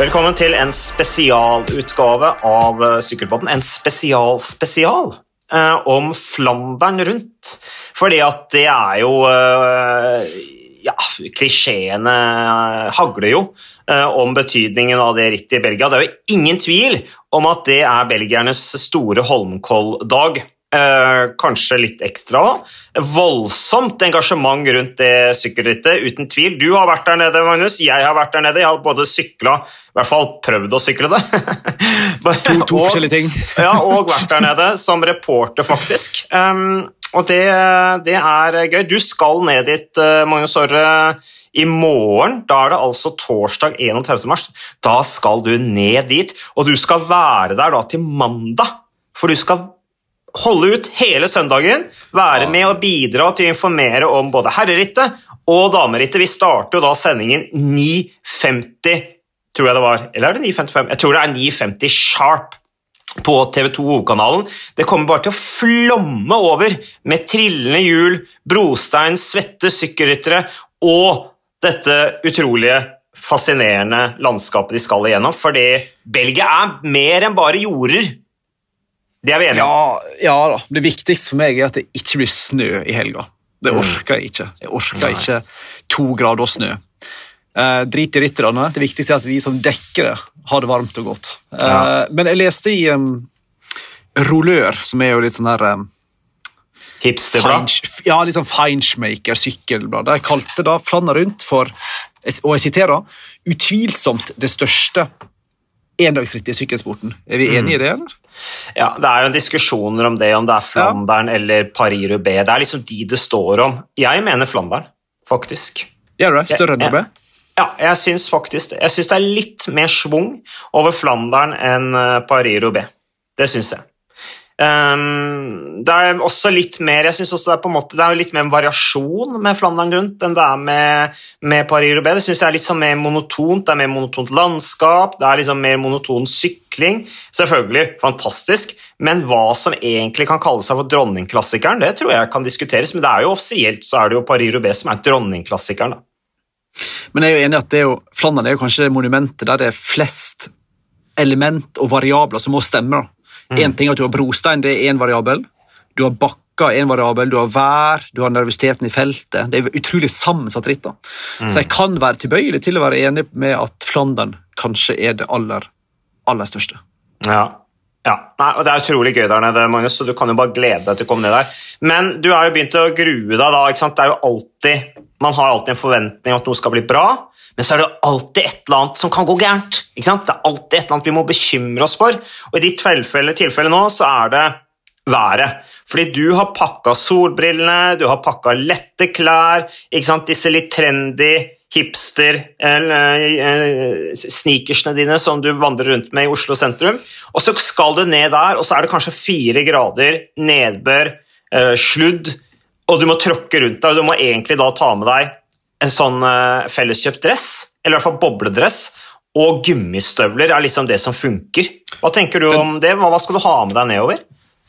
Velkommen til en spesialutgave av sykkelbåten, Sykkelpodden. En spesial-spesial eh, om Flandern rundt. Fordi at det er jo eh, Ja, klisjeene hagler jo eh, om betydningen av det rittet i Belgia. Det er jo ingen tvil om at det er belgiernes store Holmenkoll-dag. Eh, kanskje litt ekstra. Voldsomt engasjement rundt det sykkelrittet, uten tvil. Du har vært der nede, Magnus. Jeg har vært der nede. Jeg har både sykla, i hvert fall prøvd å sykle det. To, to Og- forskjellige ting. ja, og vært der nede som reporter, faktisk. Um, og det, det er gøy. Du skal ned dit, eh, Magnus Orre, i morgen. Da er det altså torsdag 31. mars. Da skal du ned dit, og du skal være der da til mandag. For du skal holde ut hele søndagen, være med og bidra til å informere om både herrerittet og damerittet. Vi starter jo da sendingen 9.50, tror jeg det var. Eller er det 9.55? Jeg tror det er 9.50 sharp på TV2 Hovedkanalen. Det kommer bare til å flomme over med trillende hjul, brostein, svette sykkelryttere og dette utrolige, fascinerende landskapet de skal igjennom. Fordi Belgia er mer enn bare jorder. Det er vi enige om. Ja, ja da. Det viktigste for meg er at det ikke blir snø i helga. Det orker jeg ikke. Jeg orker Nei. ikke to grader snø. Eh, drit i rytterne. Det viktigste er at vi som dekker det, har det varmt og godt. Eh, Ja. Men jeg leste i um, Rollør, som er jo litt sånn her um, Hipsterblad. Ja, litt sånn Feinschmaker sykkelblad. De kalte da Flanna rundt for, og jeg siterer, utvilsomt det største endagsrittet i sykkelsporten. Er vi enige i det, eller? Ja, Det er jo diskusjoner om det, om det er Flandern eller Paris-Roubais. Det er liksom de det står om. Jeg mener Flandern, faktisk. Gjør du det? Større enn Ja. Ja, jeg syns faktisk. Jeg syns det er litt mer schwung over Flandern enn eh, Paris-Roubais. Det syns jeg. Ehm, det er også litt mer jeg synes også det er på en måte, det er litt mer en variasjon med Flandern rundt enn det er med, med Paris-Roubais. Det synes jeg er litt sånn mer monotont. Det er mer monotont landskap, det er liksom mer monoton sykling. Selvfølgelig fantastisk, men hva som egentlig kan kalle seg for dronningklassikeren, det tror jeg kan diskuteres, men det er jo offisielt så er det jo Paris-Roubais som er dronningklassikeren. da. Men jeg er jo enig i at det er jo, Flandern er jo kanskje det monumentet der det er flest element og variabler som må stemme. Mm. Én ting er at du har brostein, det er én variabel. Du har bakka, én variabel. Du har vær, du har nervøsiteten i feltet. Det er utrolig sammensatt ritt. da. Mm. Så jeg kan være tilbøyelig til å være enig med at Flandern kanskje er det aller, aller største. Ja. Ja. Nei, og Det er utrolig gøy der nede, Magnus, så du kan jo bare glede deg til å komme ned der. Men du har jo begynt å grue deg da. ikke sant? Det er jo alltid, Man har alltid en forventning at noe skal bli bra, men så er det jo alltid et eller annet som kan gå gærent. ikke sant? Det er alltid et eller annet vi må bekymre oss for. Og i ditt tilfelle, tilfelle nå så er det været. Fordi du har pakka solbrillene, du har pakka lette klær, ikke sant? disse litt trendy hipster eller, eh, sneakersene dine som du vandrer rundt med i Oslo sentrum. Og så skal du ned der, og så er det kanskje fire grader, nedbør, eh, sludd, og du må tråkke rundt deg. og Du må egentlig da ta med deg en sånn eh, felleskjøpt dress, eller i hvert fall bobledress, og gummistøvler er liksom det som funker. Hva tenker du om det? Hva skal du ha med deg nedover?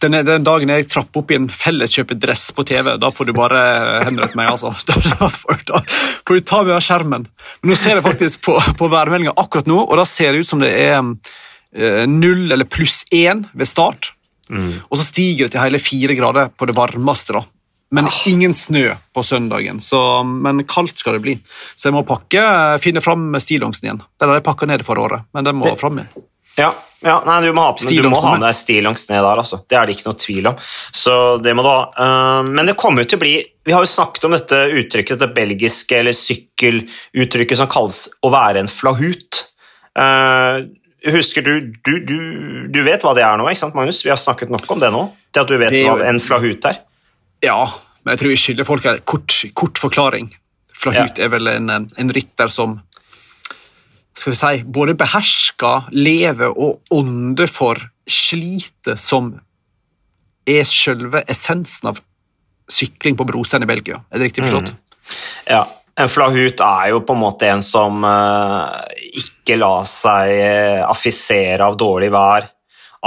Den, den dagen jeg trapper opp i en felleskjøpedress på TV, da får du bare henrette meg. altså. Da, da, får, da får du ta meg av skjermen. Men nå ser jeg faktisk på, på værmeldinga akkurat nå, og da ser det ut som det er eh, null eller pluss én ved start. Og så stiger det til hele fire grader på det varmeste. da. Men ingen snø på søndagen, så, men kaldt skal det bli. Så jeg må pakke, finne fram stillongsen igjen. Den har jeg pakka ned for året, men den må Det- fram igjen. Ja, ja nei, du må ha, du må ha med. deg stillongs ned der, altså. Det er det ikke noe tvil om. Så det må du ha. Eh, men det kommer til å bli Vi har jo snakket om dette uttrykket, dette belgiske eller sykkeluttrykket som kalles å være en flahut. Eh, husker du, du, du Du vet hva det er nå, ikke sant, Magnus? Vi har snakket nok om det nå, til at du vet Det hva en flahut er. Ja, men jeg tror vi skylder folk en kort, kort forklaring. Flahut er vel en, en rytter som skal vi si, både behersker, lever og ånder for slitet som er selve essensen av sykling på Brosen i Belgia. Er det riktig forstått? Ja, en flahut er jo på en måte en som eh, ikke lar seg eh, affisere av dårlig vær,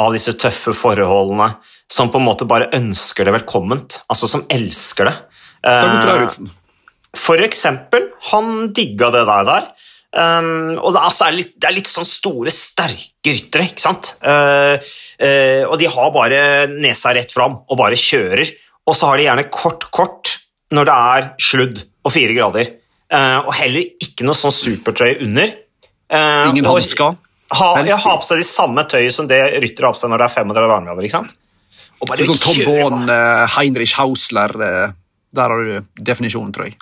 av disse tøffe forholdene, som på en måte bare ønsker det velkomment, altså som elsker det. Dag Otto Eh, Lauritzen. for eksempel, han digga det der der. Um, og det, altså, er litt, det, er litt, sånn store, sterke ryttere, ikke sant? Uh, uh, og de har bare nesa rett fram og bare kjører. Og så har de gjerne kort, kort når det er sludd og fire grader. Uh, og heller ikke noe sånn supertrøy under. Ingen hansker? Ha, ja, ha på seg de samme tøyet som det ryttere har på seg når det er 35 varmegrader. ikke sant? Og bare sånn Tom Baun, Heinrich Hausler der har du definisjonen, tror jeg.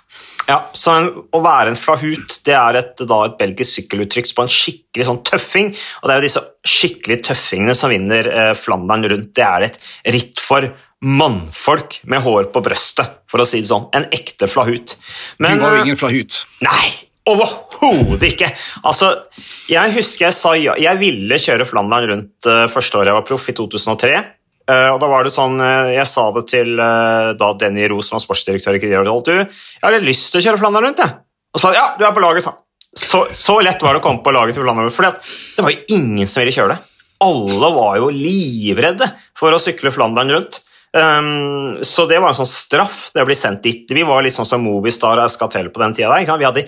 Ja, så en, Å være en flahut det er et, da, et belgisk sykkeluttrykk på en skikkelig sånn tøffing. og Det er jo disse skikkelig tøffingene som vinner eh, Flandern rundt. Det er et ritt for mannfolk med hår på brøstet, for å si det sånn. En ekte flahut. Men, du var jo eh, ingen flahut. Nei, overhodet ikke! Altså, Jeg husker jeg sa ja. Jeg ville kjøre Flandern rundt uh, første året jeg var proff, i 2003. Uh, og da var det sånn, uh, Jeg sa det til uh, da Denny Roe, som var sportsdirektør i Krigerholt. Du, jeg litt lyst til å kjøre Flandern rundt. jeg. Og så sa ja, du er på laget, sa så, så, lett var det å komme på laget til Flandern. For det var jo ingen som ville kjøre det. Alle var jo livredde for å sykle Flandern rundt. Um, så det var en sånn straff, det å bli sendt dit. Vi var litt sånn som Movistar og Escatel på den tida. Vi hadde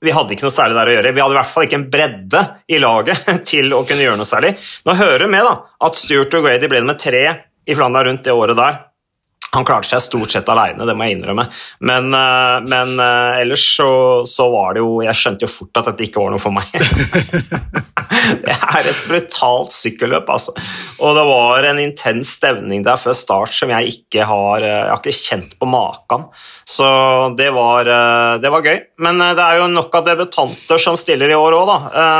vi hadde ikke noe særlig der å gjøre. Vi hadde i hvert fall ikke en bredde i laget til å kunne gjøre noe særlig. Nå hører vi med da, at Stuart og Grady ble med tre i Flandern rundt det året der. Han klarte seg stort sett alene, det må jeg innrømme. Men, eh, men eh, ellers så, så, var det jo Jeg skjønte jo fort at dette ikke var noe for meg. det er et brutalt sykkelløp, altså. Og det var en intens stevning der før start som jeg ikke har eh, Jeg har ikke kjent på maken. Så det var, det var gøy. Men det er jo nok av debutanter som stiller i år òg, da.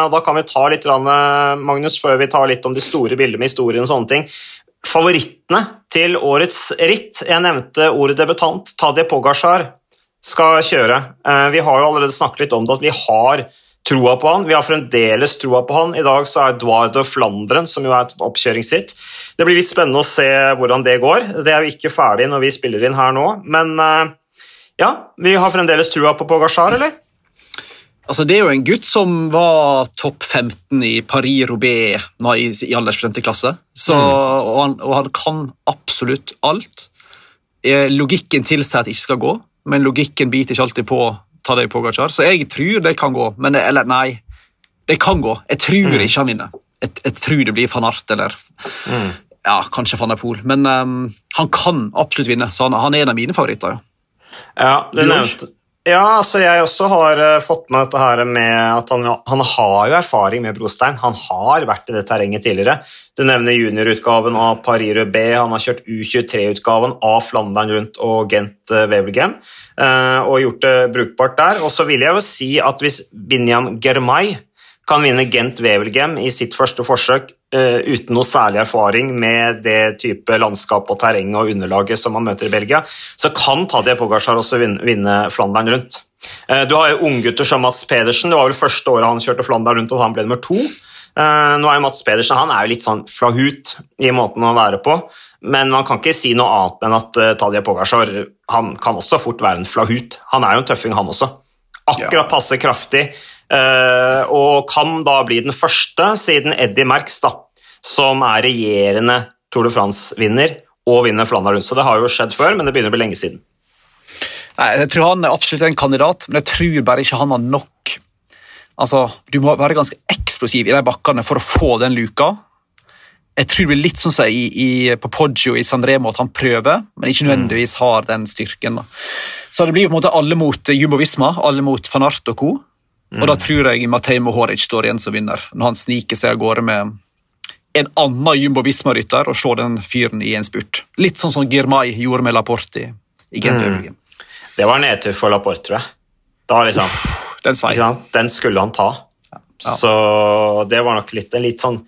Og da kan vi ta litt, Magnus, før vi tar litt om de store bildene med historien og sånne ting favorittene til årets ritt. Jeg nevnte ordet debutant. Tadje Pogasjar skal kjøre. Eh, vi har jo allerede snakket litt om det, at vi har troa på han. Vi har fremdeles troa på han. I dag så er Eduardo Flandren, som jo er et oppkjøringsritt. Det blir litt spennende å se hvordan det går. Det er jo ikke ferdig når vi spiller inn her nå, men eh, ja, vi har fremdeles trua på Pogasjar, eller? Altså, det er jo en gutt som var topp 15 i Paris-Roubais i, i aldersbestemte klasse. Så, mm. og, han, og, han, kan absolutt alt. Eh, logikken tilsier at det ikke skal gå, men logikken biter ikke alltid på Tadej Pogacar. Så jeg tror det kan gå. Men, eller nei, det kan gå. Jeg tror mm. ikke han vinner. Jeg, jeg, tror det blir van Art eller mm. ja, kanskje van der Poel. Men um, han kan absolutt vinne, så han, han er en av mine favoritter. Ja, ja det er nevnte ja, altså jeg også har uh, fått med dette her med at han, han, har jo erfaring med brostein. Han har vært i det terrenget tidligere. Du nevner juniorutgaven av Paris-Roubais. Han har kjørt U23-utgaven av Flandern rundt og Gent uh, Wevelgem uh, og gjort det brukbart der. Og så vil jeg jo si at hvis Binyam Germay kan vinne Gent Wevelgem i sitt første forsøk uh, uten noe særlig erfaring med det type landskap og terreng og underlaget som man møter i Belgia, så kan Tadje Pogacar også vinne, vinne Flandern rundt. Uh, du har jo unggutter som Mats Pedersen. Det var vel første året han kjørte Flandern rundt, og han ble nummer to. Uh, nå er jo Mats Pedersen han er jo litt sånn flahut i måten å være på, men man kan ikke si noe annet enn at Tadje Pogacar han kan også fort være en flahut. Han er jo en tøffing, han også. Akkurat passe kraftig. Eh, og kan da bli den første siden Eddie Merckx, da, som er regjerende Tour de France-vinner og vinner Flandern rundt. Så det har jo skjedd før, men det begynner å bli lenge siden. Nei, Jeg tror han er absolutt en kandidat, men jeg tror bare ikke han har nok Altså, Du må være ganske eksplosiv i de bakkene for å få den luka. Jeg tror det blir litt sånn som i, i, på Poggio i Sanremo, at han prøver, men ikke nødvendigvis har den styrken. Da. Så det blir på en måte alle mot Jumbo Visma, alle mot van Art og co. Og da tror jeg Matej Mohoric står igjen som vinner, når han sniker seg av gårde med en annen Jumbo Visma-rytter og slår den fyren i en spurt. Litt sånn som Girmay gjorde med Laporte i, i mm. Det var nedtur for Laporte, tror jeg. Da liksom, Uff, den, den skulle han ta. Ja. Så det var nok litt en litt sånn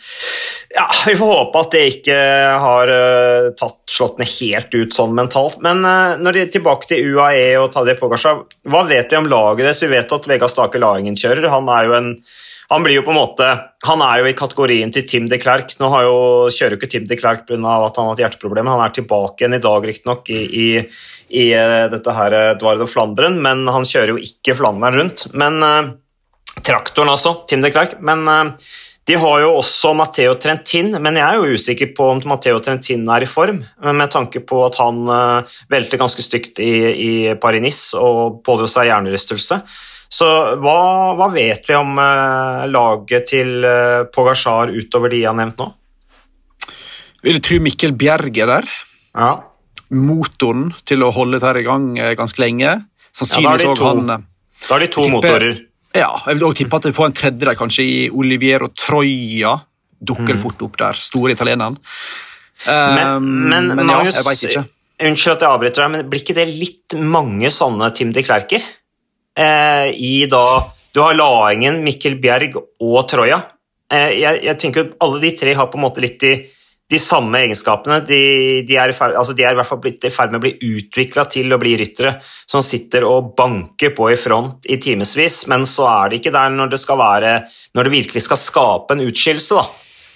ja, Vi får håpe at det ikke har uh, tatt, slåttene helt ut sånn mentalt. Men uh, når de er tilbake til UAE og Tadej Pogasjar, hva vet vi om laget deres? Vi vet at Vegard Stake Laingen kjører. Han er jo en han blir jo på en måte, han er jo i kategorien til Tim de Klerk. Nå jo, kjører jo ikke Tim de Klerk pga. at han har hatt hjerteproblemer. Han er tilbake igjen i dag, riktignok, i, i, i uh, dette her Dvardo Flanderen. men han kjører jo ikke Flandern rundt. Men Traktoren, altså. Tim de Klerk. Men de har jo også Matheo Trentin, men jeg er jo usikker på om Matheo Trentin er i form, med tanke på at han velter ganske stygt i, i Paris-Nice og pådro seg hjernerystelse. Så hva, hva vet vi om eh, laget til eh, Pogasjar utover de jeg har nevnt nå? Jeg Vil tro Mikkel Bjerg er der. Ja. Motoren til å holde dette i gang eh, ganske lenge. Sannsynligvis Ja, to. han eh, Da er de to Tipper- motorer. Ja, jeg vil også tippe at vi får en tredje der, kanskje i Oliviero Troia. Dukker Mm. fort opp der. Store italieneren. Men, men, men, ja, jeg ikke. unnskyld at jeg avbryter deg, men blir ikke det litt mange sånne Tim de Klerker? Eh, I da Du har Laengen, Mikkel Bjerg og Troya. Eh, jeg, jeg tenker at Alle de tre har på en måte litt de, de samme egenskapene. De, de, er altså de er i hvert fall blitt i ferd med å bli utvikla til å bli ryttere som sitter og banker på i front i timevis, men så er de ikke der når det, skal være, når det virkelig skal skape en utskillelse.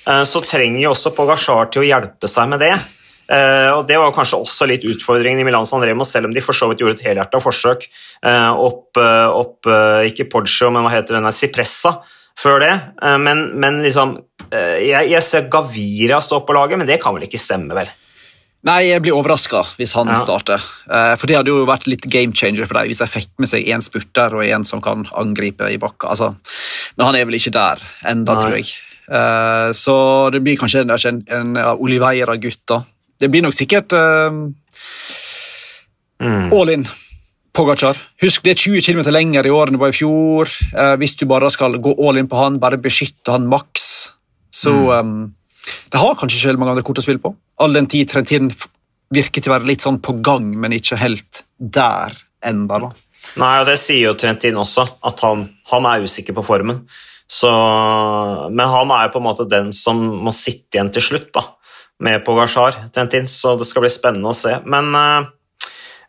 Eh, så trenger jo også Pogasjar til å hjelpe seg med det. Uh, og Det var kanskje også litt utfordringen i Milan San Remo, selv om de for så vidt gjorde et helhjerta forsøk uh, opp, uh, opp ikke Poggio, men hva heter den der, Cipressa før det. Men, men liksom jeg, jeg ser Gavira stå på laget, men det kan vel ikke stemme, vel? Nei, jeg blir overraska hvis han Ja. starter. Eh, For det hadde jo vært litt game changer for dem hvis de fikk med seg én spurter og en som kan angripe i bakka. Altså, men han er vel ikke der enda, Nei. tror jeg. Eh, Så det blir kanskje en, en, en Oliveira-gutt, da. Det blir nok sikkert uh, Mm. all in. Pogacar. Husk, det er 20 km lenger i år enn det var i fjor. Eh, hvis du bare skal gå all in på han, bare beskytte han maks, så Mm. um, Det har kanskje ikke veldig mange andre kort å spille på. All den tid Trentin virker til å være litt sånn på gang, men ikke helt der enda. da. Nei, og det sier jo Trentin også, at han, han er usikker på formen. Så, men han er jo på en måte den som må sitte igjen til slutt, da, med Pogasjar, Trentin, så det skal bli spennende å se. Men eh,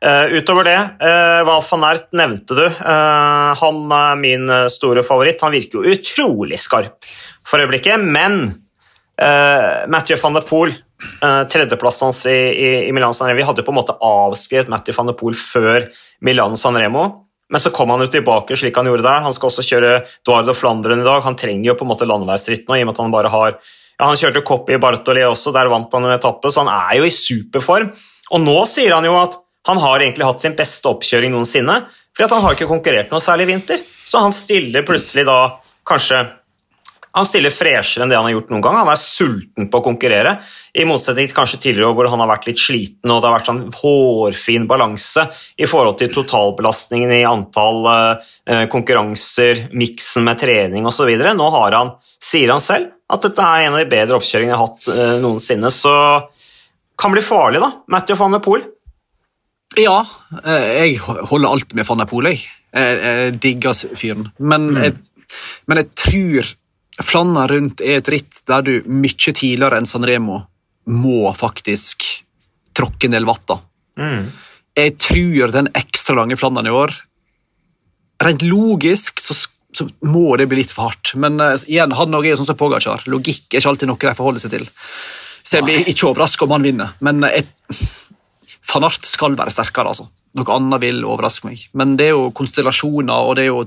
eh, utover det, uh, Val van Ert nevnte du. Uh, han er min eh, store favoritt. Han virker jo utrolig skarp for øyeblikket, men Eh, Mathieu van der Poel, uh, tredjeplassen hans i, i, i Milan San Remo Vi hadde på en måte avskrevet Mathieu van der Poel før Milan San Remo, men så kom han jo tilbake slik han gjorde der. Han skal også kjøre Duardo Flandren i dag. Han trenger jo på en måte landeveisritt nå, i og med at han bare har ja, Han kjørte Coppi Bartoli også, der vant han en etappe, så han er jo i superform. Og nå sier han jo at han har egentlig hatt sin beste oppkjøring noensinne, fordi han har ikke konkurrert noe særlig i vinter. Så han stiller plutselig da kanskje han stiller freshere enn det han har gjort noen gang. Han er sulten på å konkurrere, i motsetning til kanskje tidligere hvor han har vært litt sliten og det har vært sånn hårfin balanse i forhold til totalbelastningen i antall eh, konkurranser, miksen med trening osv. Nå har han, sier han selv, at dette er en av de bedre oppkjøringene jeg har hatt eh, noensinne. Så kan bli farlig, da. Matthew van der Poel. Ja, eh, jeg holder alt med van der Poel, jeg. Jeg, jeg digger fyren. Men, jeg, men jeg tror Flandern rundt er et ritt der du mye tidligere enn San Remo må faktisk tråkke en del vatt. Mm. Jeg tror den ekstra lange Flandern i år Rent logisk så, så må det bli litt for hardt. Men uh, igjen, han er jo sånn som Pogacar. Logikk er ikke alltid noe de forholder seg til. Så jeg blir ikke overraska om han vinner. Men uh, jeg, van Art skal være sterkere, altså. Noe annet vil overraske meg. Men det er jo konstellasjoner, og det er jo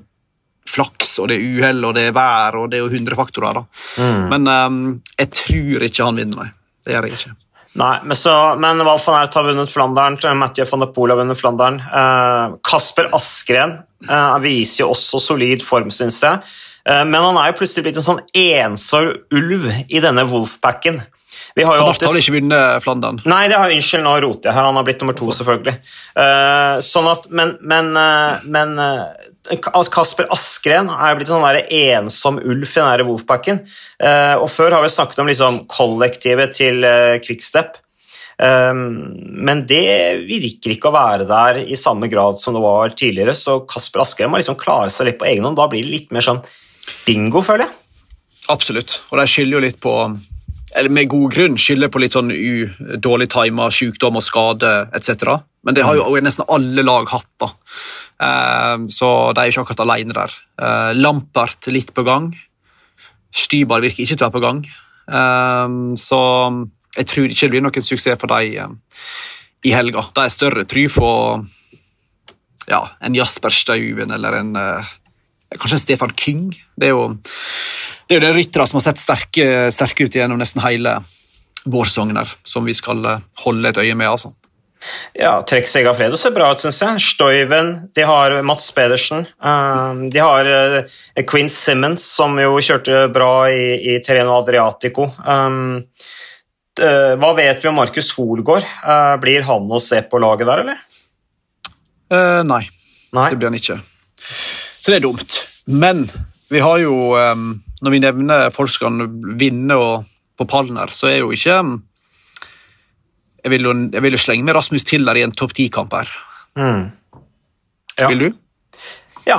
flaks, og det er uhell, og det er vær, og det er jo 100 faktorer. da. Men um, jeg tror ikke han vinner, nei. Det gjør jeg ikke. Nei, men, så, men Val van Ert har vunnet Flandern, Mathieu van der Poel har vunnet Flandern. Eh, Kasper Askren eh, viser jo også solid form, syns jeg. Eh, men han er jo plutselig blitt en sånn ensom ulv i denne Wolfpacken. Vi har jo Van har ikke vunnet Flandern. Nei, det har, unnskyld, nå roter jeg her. Han har blitt nummer to, selvfølgelig. Uh, sånn at, men men, uh, men uh, Kasper Askren er blitt en sånn ensom ulv i den Wolfpacken. Og før har vi snakket om liksom, kollektivet til Quickstep. Men det virker ikke å være der i samme grad som det var tidligere, så Kasper Askren må liksom klare seg litt på egen hånd. Da blir det litt mer sånn bingo, føler jeg. Absolutt. Og de skylder jo litt på eller med god grunn skylder på litt sånn u, dårlig tima, sykdom og skade etc. Men det har jo nesten alle lag hatt, da. Uh, så de er ikke akkurat alene der. Uh, Lampert litt på gang. Stybar virker ikke til å være på gang. Uh, så jeg tror ikke det blir noen suksess for dem i helga. De er større try på ja, en Jasper Stauben eller en kanskje en Stefan King. Det er jo det er jo det ryttere som har sett sterke, sterke ut gjennom nesten hele vårsongen her, som vi skal eh, holde et øye med. altså. Ja, Trekk Segafredo ser bra ut, syns jeg. Stoiven, de har Mats Pedersen. Uh, de har uh, Quinn Simmons, som jo kjørte bra i, i Terreno Adriatico. Hva vet vi om Markus Holgaard? blir han å se på laget der, eller? nei. nei, det blir han ikke. Så det er dumt. Men vi har jo, um, når vi nevner kan vinne og, på her, så er jo ikke um, jeg vil, jo, jeg vil jo slenge med Rasmus Tiller i en topp ti-kamp her. Mm. Ja. Vil du? Ja,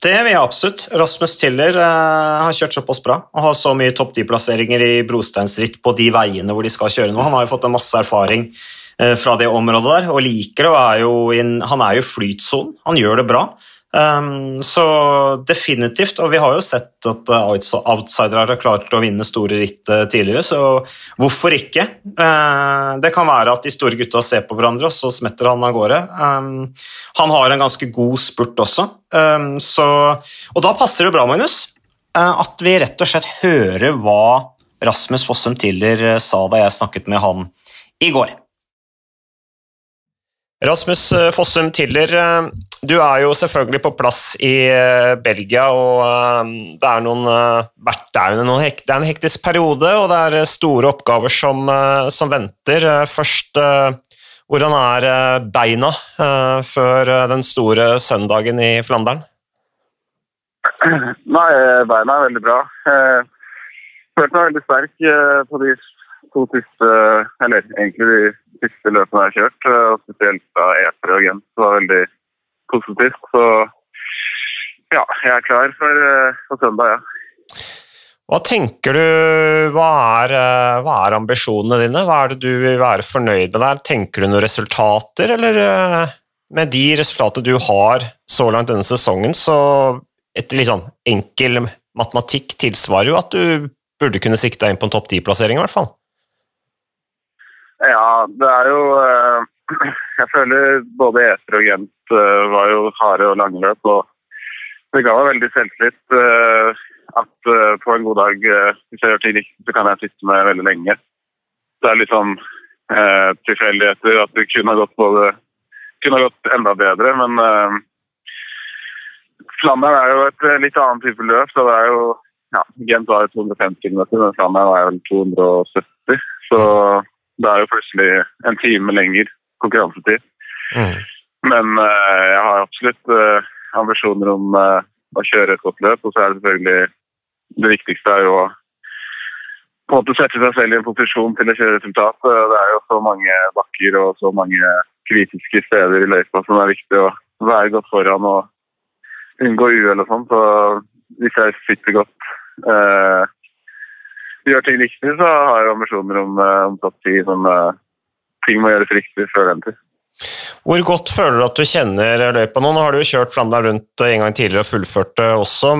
det vil jeg absolutt. Rasmus Tiller uh, har kjørt såpass bra og har så mye topp ti-plasseringer i brosteinsritt på de veiene hvor de skal kjøre nå. Han har jo fått en masse erfaring uh, fra det området der og liker det. er jo in, Han er jo flytsonen. Han gjør det bra. Um, så definitivt, og vi har jo sett at outsidere har klart å vinne store ritt uh, tidligere, så hvorfor ikke? Uh, det kan være at de store gutta ser på hverandre, og så smetter han av gårde. Um, han har en ganske god spurt også, um, så, og da passer det bra, Magnus, uh, at vi rett og slett hører hva Rasmus Fossum Tiller uh, sa da jeg snakket med han i går. Rasmus uh, Fossum Tiller, du er jo selvfølgelig på plass i eh, Belgia, og eh, eh, det er, noen, det er en hektisk periode, og det er store oppgaver som, som venter. Først, hvordan er beina før den store søndagen i Flandern? Nei, beina er veldig bra. Jeg følte meg veldig sterk på de to siste, eller egentlig de siste løpene jeg har kjørt, og spesielt da Eter og Gent var veldig positivt. Så ja, jeg er klar for, eh, for søndag, ja. Hva tenker du, hva er, eh, hva er, ambisjonene dine? Hva er det du vil være fornøyd med der? Tenker du noen resultater, eller eh, med de resultatene du har så langt denne sesongen, så et litt sånn enkel matematikk tilsvarer jo at du burde kunne sikte deg inn på en topp ti-plassering, i hvert fall? Ja, det er jo Jeg føler både Eter og Gent uh, var jo harde og langløp. og Det ga meg veldig selvtillit uh, at på en god dag, hvis jeg gjør ting riktig, så kan jeg sitte med veldig lenge. Det er litt sånn tilfeldigheter at det kunne ha gått både kunne ha gått enda bedre, men uh, Flandern er jo et litt annet type løp. så det er jo ja, Gent var jo 250 km, men Flandern var vel 270. Så det er jo plutselig en time lenger konkurransetid. Mm. Men uh, jeg har absolutt uh, ambisjoner om uh, å kjøre et godt løp. Og så er det selvfølgelig det viktigste er jo å på en måte sette seg selv i en posisjon til å kjøre resultat. Det er jo så mange bakker og så mange kritiske steder i løypa som er viktig å være godt foran og unngå uhell og sånn. Så hvis jeg sitter godt gjør ting riktig, så har jeg ambisjoner om, om topp ti. Sånn, ting må gjøres riktig før den tid. Hvor godt føler du at du kjenner løypa nå? Nå har du jo kjørt Flandern rundt en gang tidligere og fullført det også,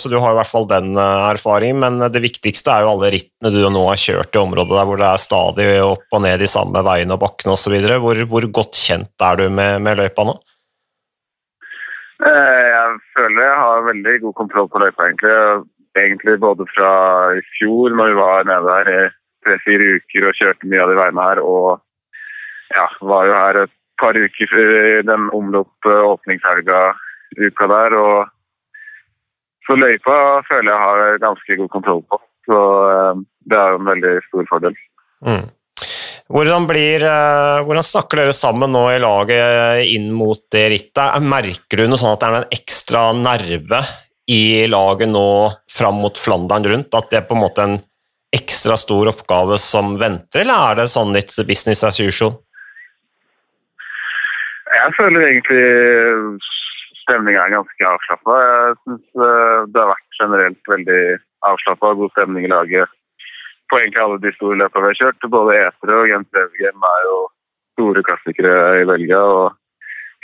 så du har i hvert fall den eh, erfaringen. Men det viktigste er jo alle rittene du nå har kjørt i området der hvor det er stadig opp og ned de samme veiene og bakkene osv. Hvor, hvor godt kjent er du med, med løypa nå? Eh, jeg føler jeg har veldig god kontroll på løypa, egentlig. Egentlig både fra i fjor, når vi var nede her i tre-fire uker og kjørte mye av de veiene her, og ja, var jo her et par uker før den omloppe åpningshelga uka der. og Så løypa føler jeg har ganske god kontroll på. Så eh, det er jo en veldig stor fordel. Mm. Hvordan, blir, eh, hvordan, snakker dere sammen nå i laget inn mot det rittet? Merker du noe sånn at det er en ekstra nerve i laget nå fram mot Flandern rundt? At det er på en måte en ekstra stor oppgave som venter, eller er det sånn litt business as usual? Jeg føler egentlig stemninga er ganske avslappa. Jeg syns eh, det har vært generelt veldig avslappa og god stemning i laget på egentlig alle de store løpene vi har kjørt. Både Etere og Gent Wevergem er jo store klassikere i Belgia. og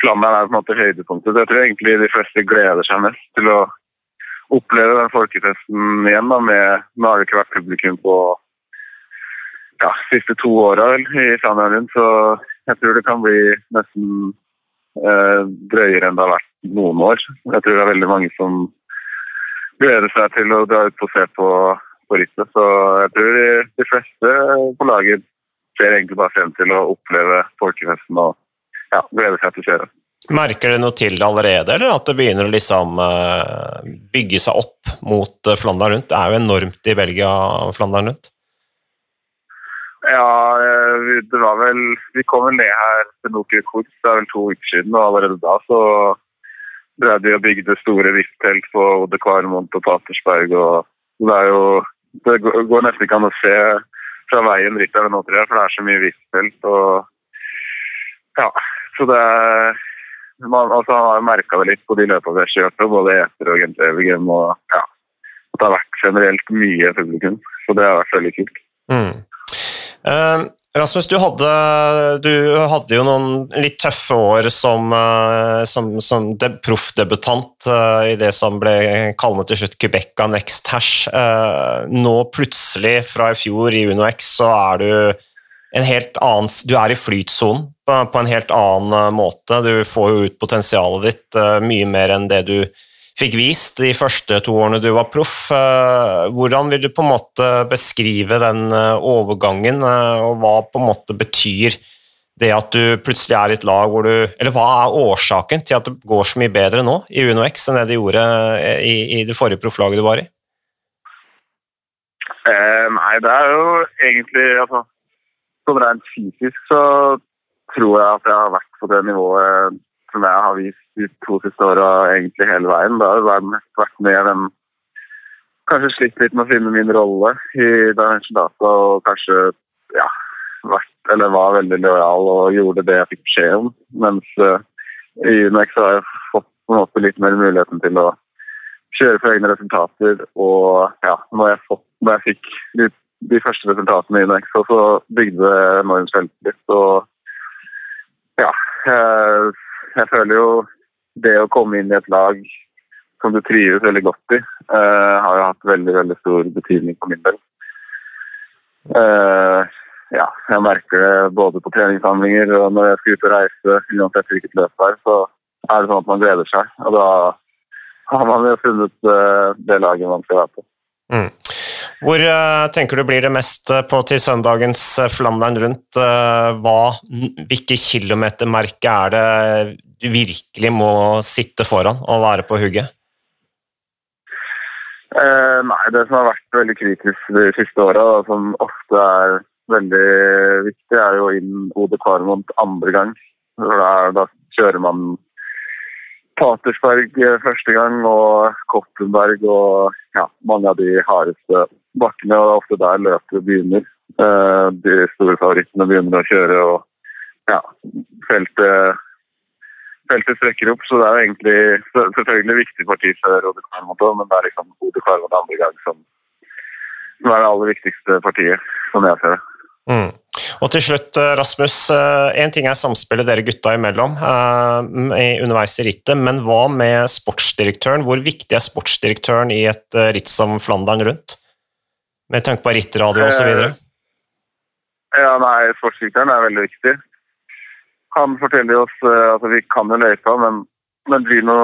Flandern er på en måte høydepunktet. Jeg tror egentlig de fleste gleder seg mest til å oppleve den folkefesten igjen. Da, med, nå har det ikke vært publikum på ja, siste to åra i rundt, så jeg tror det kan bli nesten eh, drøyere enn det har vært noen år. Jeg tror det er veldig mange som gleder seg til å dra ut og se på, på rittet. Så jeg tror de, de, fleste på laget ser egentlig bare frem til å oppleve folkefesten og ja, gleder seg til å kjøre. Merker du noe til det allerede, eller at det begynner å liksom uh, bygge seg opp mot uh, Flandern rundt? Det er jo enormt i Belgia, Flandern rundt. Ja, det var vel Vi kom vel ned her til Nokia Kurs, det er vel to uker siden, og allerede da så drev de og bygde store VIP-telt på Ode Kvarmont og Patersberg. og Det er jo det går nesten ikke an å se fra veien rytterne nå, tror jeg, for det er så mye VIP-telt. og ja, så det man, altså, har merka det litt på de løpene vi har kjørt, både etter og Evigem. Og ja, det har vært generelt mye publikum, så det har vært veldig kult. Mm. Uh, Rasmus, du hadde, du hadde, jo noen litt tøffe år som, uh, som, som proffdebutant uh, i det som ble kallet til slutt Quebeca Next Hash. nå plutselig, fra i fjor i UnoX, så er du en helt annen Du er i flytsonen på, på, en helt annen måte. Du får jo ut potensialet ditt mye mer enn det du fikk vist de første to årene du var proff. Eh, hvordan vil du på en måte beskrive den eh, overgangen, eh, og hva på en måte betyr det at du plutselig er i et lag hvor du Eller hva er årsaken til at det går så mye bedre nå i UnoX enn det det gjorde i, i det forrige profflaget du var i? Eh, nei, det er jo egentlig altså, Sånn rent fysisk så tror jeg at jeg har vært på det nivået som jeg har vist de to siste åra egentlig hele veien. Da har jeg vært med den Kanskje slitt litt med å finne min rolle i Dimension Data og kanskje ja, vært eller var veldig lojal og gjorde det jeg fikk beskjed om. Mens uh, i Unex har jeg fått på en måte litt mer muligheten til å kjøre for egne resultater. Og ja, når jeg, fått, når jeg fikk de, de, første resultatene i UNX, så bygde det enormt selvtillit. Og ja, jeg, jeg føler jo det å komme inn i et lag som du trives veldig godt i, uh, har jo hatt veldig veldig stor betydning for min del. Uh, ja, jeg merker det både på treningssamlinger og når jeg skal ut og reise, uansett hvilket løp det er, så er det sånn at man gleder seg. Og da har man jo funnet uh, det laget man skal være på. Mm. Hvor tenker du blir det mest på til søndagens Flandern rundt? Hva, hvilke kilometermerke er det du virkelig må sitte foran og være på hugget? Eh, nei, det som har vært veldig kritisk de siste åra, som ofte er veldig viktig, er jo inn Ode Kvarmont andre gang. Da, da, kjører man Patersberg første gang og Koppenberg og ja, mange av de hardeste bakkene. og Det er ofte der løpet begynner. Eh, de store favorittene begynner å kjøre, og ja, feltet feltet strekker opp, så det er jo egentlig selvfølgelig viktig parti før Rode Kvarmoto, men det er liksom Rode Kvarmoto andre gang som, som, er det aller viktigste partiet, som jeg ser det. Mm. Og til slutt, eh, Rasmus. Én eh, ting er samspillet dere gutta imellom underveis i rittet, men hva med sportsdirektøren? Hvor viktig er sportsdirektøren i et ritt som Flandern rundt? Med tanke på rittradio osv.? Ja, nei, sportsdirektøren er veldig viktig. Han forteller oss altså Vi kan jo løypa, men, men Gino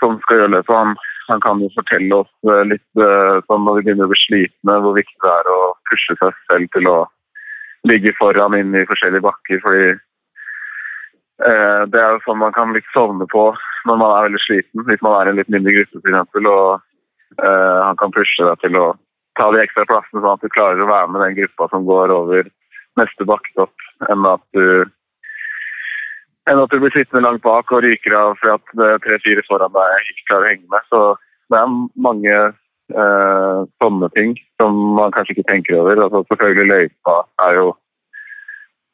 som skal gjøre løypa, han, han, kan jo fortelle oss uh, litt sånn når vi begynner å bli slitne, hvor viktig det er å pushe seg selv til å ligge foran inn i forskjellige bakker. fordi det er jo sånn man kan litt sovne på når man er veldig sliten, hvis man er i en litt mindre gruppe f.eks. Og han kan pushe deg til å ta de ekstra plassene, sånn at du klarer å være med den gruppa som går over neste bakketopp, enn at du enn at du blir sittende langt bak og ryker av fordi at tre-fire foran deg ikke klarer å henge med. Så det er mange eh, sånne ting som man kanskje ikke tenker over. Altså, selvfølgelig løypa er jo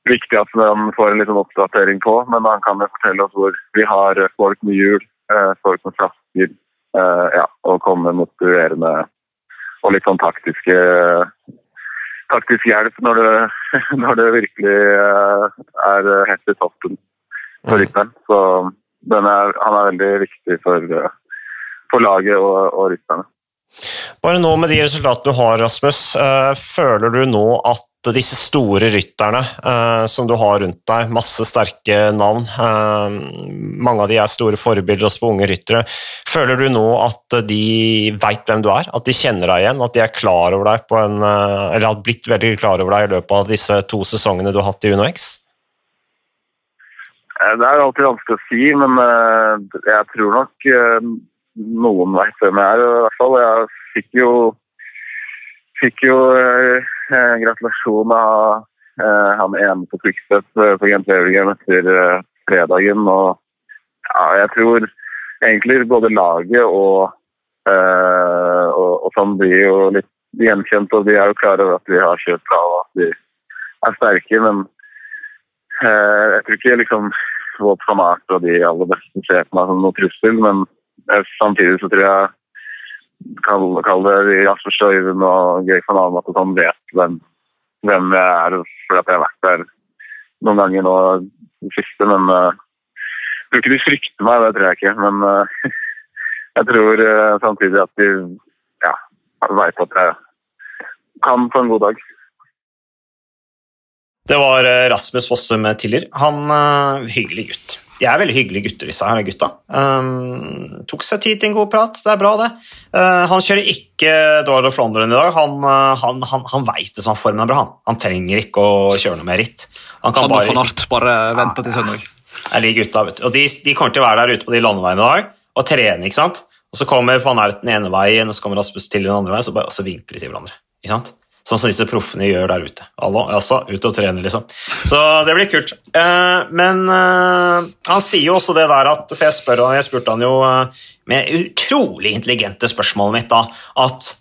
viktig at man får en liten oppdatering på, men man kan jo fortelle oss hvor vi har folk med hjul, eh, folk med flasker, eh, ja, og komme motiverende og litt sånn taktiske taktisk hjelp når det, når det virkelig eh, er helt i toppen for rytteren. Så er, han er veldig viktig for, for laget og, og rytterne. Bare nå med de resultatene du har, Rasmus, føler du nå at disse store rytterne eh, som du har rundt deg, masse sterke navn, eh, mange av de er store forbilder også på unge ryttere, føler du nå at de veit hvem du er, at de kjenner deg igjen, at de er klar over deg på en, eh, eller har blitt veldig klar over deg i løpet av disse to sesongene du har hatt i UnoX? Eh, Det er alltid vanskelig å si, men eh, jeg tror nok noen vet hvem jeg er. i hvert fall. Jeg fikk jo, fikk jo eh, eh, gratulasjon av eh, han ene på Quickstep eh, på Gent Wevelgem etter eh, fredagen. Og ja, jeg tror egentlig både laget og, eh, og, og sånn blir jo litt gjenkjent, og de er jo klare over at vi har kjørt bra og at vi er sterke, men Eh, jeg tror ikke liksom Wout van Art og de aller beste ser på meg som noe trussel, men samtidig så tror jeg kall, kall det Jasper Støyven og Greg van Almat og sånn vet hvem, hvem jeg er, for at jeg har vært der noen ganger nå i siste, men uh, tror ikke de frykter meg, det tror jeg ikke, men uh, jeg tror uh, samtidig at de ja, veit at jeg kan på en god dag. Det var eh, Rasmus Fossum Tiller. Han uh, Hyggelig gutt. De er veldig hyggelige gutter, disse her gutta. Um, tok seg tid til en god prat. Det er bra, det. Uh, han kjører ikke Eduardo Flandern i dag. Han, uh, han, han, han veit det som formen er bra. Han. han trenger ikke å kjøre noe mer ritt. Han kan Han og bare, van bare vente til søndag. er de gutta, vet du. Og de, de kommer til å være der ute på de landeveiene i dag og trene. ikke sant? Og så kommer van Aert den ene veien, og så kommer Rasmus til den andre veien, så bare, og så vinker de til hverandre. ikke sant? Sånn som disse proffene gjør der ute. Allo, altså, ut og trene, liksom. Så det blir kult. Eh, men eh, han sier jo også det der at For jeg, spør, jeg spurte han jo eh, med utrolig intelligente spørsmålet mitt da, at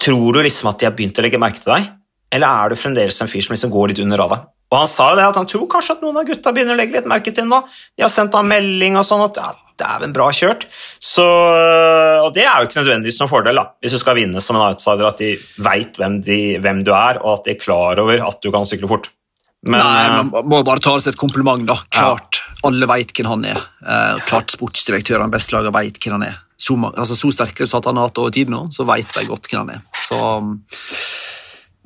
Tror du liksom at de har begynt å legge merke til deg, eller er du fremdeles en fyr som liksom går litt under radaren? Og han sa jo det at han tror kanskje at noen av gutta begynner å legge litt merke til ham nå. De har sendt ham melding og sånn at ja, dæven, bra kjørt. Så, og det er jo ikke nødvendigvis noen fordel da, hvis du skal vinne som en outsider, at de veit hvem, hvem du er, og at de er klar over at du kan sykle fort. Men, Nei, eh, man må bare ta det som et kompliment. da. Klart, Alle veit hvem han er. Eh, klart Sportsdirektørene i best laget veit hvem han er. Så, altså, så sterke resultat han har hatt over tid nå, så veit de godt hvem han er. Så,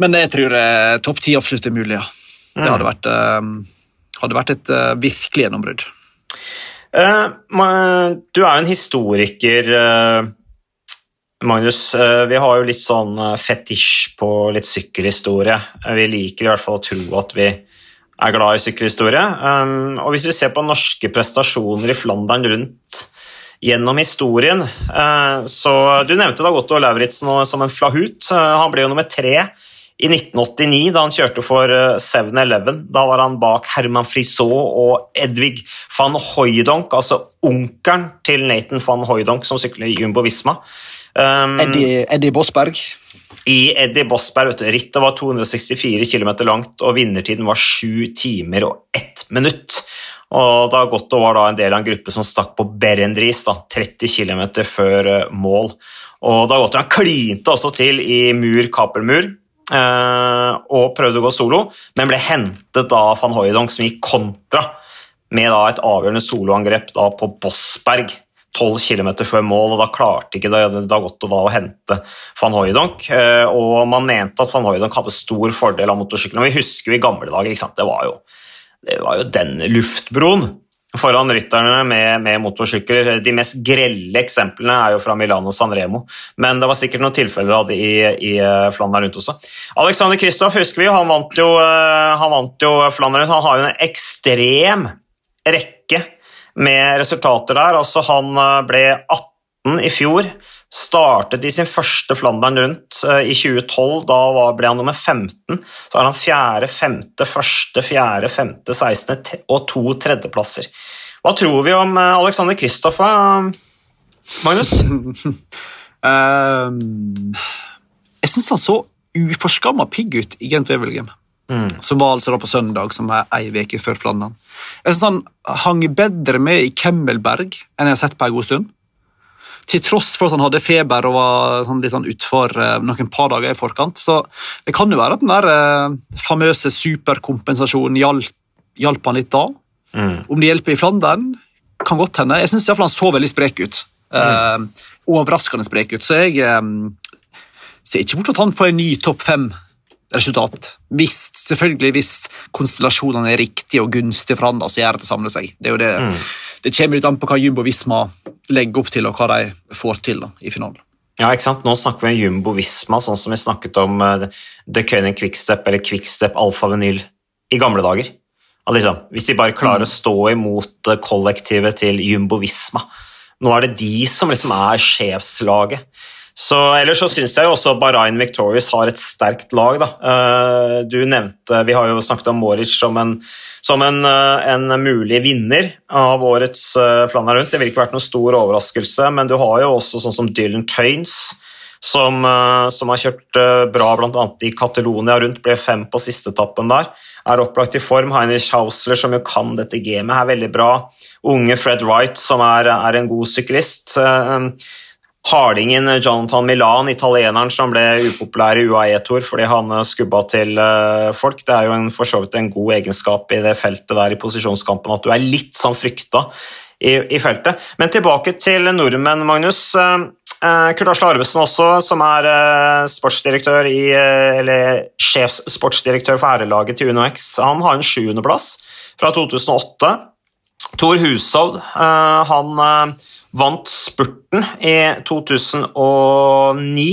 men jeg tror eh, topp ti absolutt er mulig, ja. Det hadde vært, eh, hadde vært et eh, virkelig gjennombrudd. Eh, du er jo en historiker, eh, Magnus. Eh, vi har jo litt sånn fetisj på litt sykkelhistorie. Vi liker i hvert fall å tro at vi er glad i sykkelhistorie. Og hvis vi ser på norske prestasjoner i Flandern rundt gjennom historien, så Du nevnte da Gotto Lauritzen som en flahut. Han ble jo nummer tre i 1989, da han kjørte for eh, 7-Eleven. Da var han bak Herman Frisaa og Edvig van Hooydonk, altså onkelen til Nathan van Hooydonk, som sykler i Jumbo Visma. Um, Eddie, Eddie Bossberg. i Eddie Bossberg. Vet du. Rittet var 264 km langt, og vinnertiden var 7 timer og 1 minutt. Og da Gotto var da en del av en gruppe som stakk på Berendris, da, 30 km før eh, mål. Og da Gotto han klinte også til i mur, kapermur, eh, og prøvde å gå solo, men ble hentet av van Hooydonk, som gikk kontra med et avgjørende soloangrep på Bossberg. 12 km før mål, og da klarte ikke Dagotto da å hente van Hooydonk. eh, Og man mente at van Hooydonk hadde stor fordel av motorsykkelen. Vi husker jo i gamle dager? Det, var jo, det var jo den luftbroen foran rytterne med, med motorsykler. De mest grelle eksemplene er jo fra Milano Sanremo, men det var sikkert noen tilfeller av det i, i eh, Flandern rundt også. Alexander Kristoff husker vi, han vant jo, eh, han vant jo Flandern. Han har jo en ekstrem rekke med resultater der. Altså, han eh, ble 18 i fjor. Startet i sin første Flandern rundt eh, i 2012. Da ble han nummer 15. Så har han fjerde, femte, første, fjerde, femte, sekstende og to tredjeplasser. Hva tror vi om eh, Alexander Kristoff, eh, Magnus? Ehm, jeg syns han så uforskamma pigg ut i Gent Wevelgem. Som var altså da på søndag, som er ei uke før Flandern. Jeg synes Han hang bedre med i Kemmelberg enn jeg har sett på en god stund. Til tross for at han hadde feber og var sånn litt sånn utfor eh, noen par dager i forkant. Så det kan jo være at den der eh, famøse superkompensasjonen hjalp, hjalp han litt da. Om det hjelper i Flandern, kan godt hende. Jeg syns han så veldig sprek ut. Eh, overraskende sprek ut. Så jeg eh, ser ikke bort at han får en ny topp fem resultat. Hvis, selvfølgelig hvis konstellasjonene er riktige og gunstige for han, da, så gjør det samler seg. Det, er jo det, Mm. Det kommer litt an på hva Jumbo Visma legger opp til, og hva de får til da, i finalen. Ja, ikke sant? Nå snakker vi om Jumbo Visma, sånn som vi snakket om uh, The König Quickstep eller Quickstep Alfa Vinyl i gamle dager. Liksom, hvis de bare klarer å stå imot eh, kollektivet til Jumbo Visma Nå er det de som liksom er sjefslaget. Så, ellers så syns jeg jo også Bahrain Victorious har et sterkt lag. Da. Eh, Du nevnte Vi har jo snakket om Moritz som en, som en, eh, en mulig vinner av årets eh, Flandern rundt. Det ville ikke vært noen stor overraskelse, men du har jo også sånn som Dylan Tøynes. Som, som har kjørt bra bl.a. i Catalonia rundt, ble fem på siste etappen der. Er opplagt i form. Heinrich Hausler, som jo kan dette gamet, er veldig bra. Unge Fred Wright, som er, er en god syklist. Hardingen Jonathan Milan, italieneren som ble upopulær i UAE-tor fordi han eh, skubba til eh, folk. Det er jo for så vidt en god egenskap i det feltet der i posisjonskampen at du er litt sånn frykta i, i feltet. Men tilbake til nordmenn, Magnus. Eh, Kurt Asle Arvesen også, som er sportsdirektør i, eller sjefssportsdirektør for herrelaget til UnoX, han har en sjuendeplass fra 2008. Tor Hushovd, han vant spurten i 2009.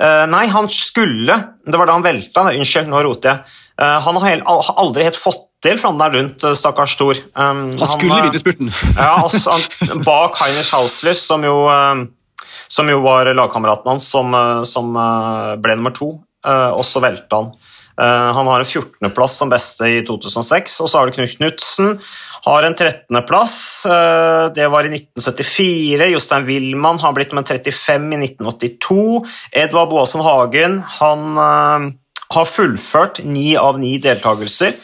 Eh, nei, han skulle Det var da han velta. Unnskyld, nå roter jeg. Eh, han har aldri helt fått til Flandern rundt, eh, stakkars Thor. Um, Han skulle han, vinne spurten. ja, også, han, bak Heinrich Hausler, som jo, som jo var lagkameraten hans, som, som ble nummer to, og så velta han. Eh, Han har en 14.-plass som beste i 2006, og så har du Knut Knutsen. Har en 13.-plass, det var i 1974. Jostein Wilman har blitt med 35 i 1982. Edvard Boasen Hagen han eh, har fullført ni av ni deltakelser,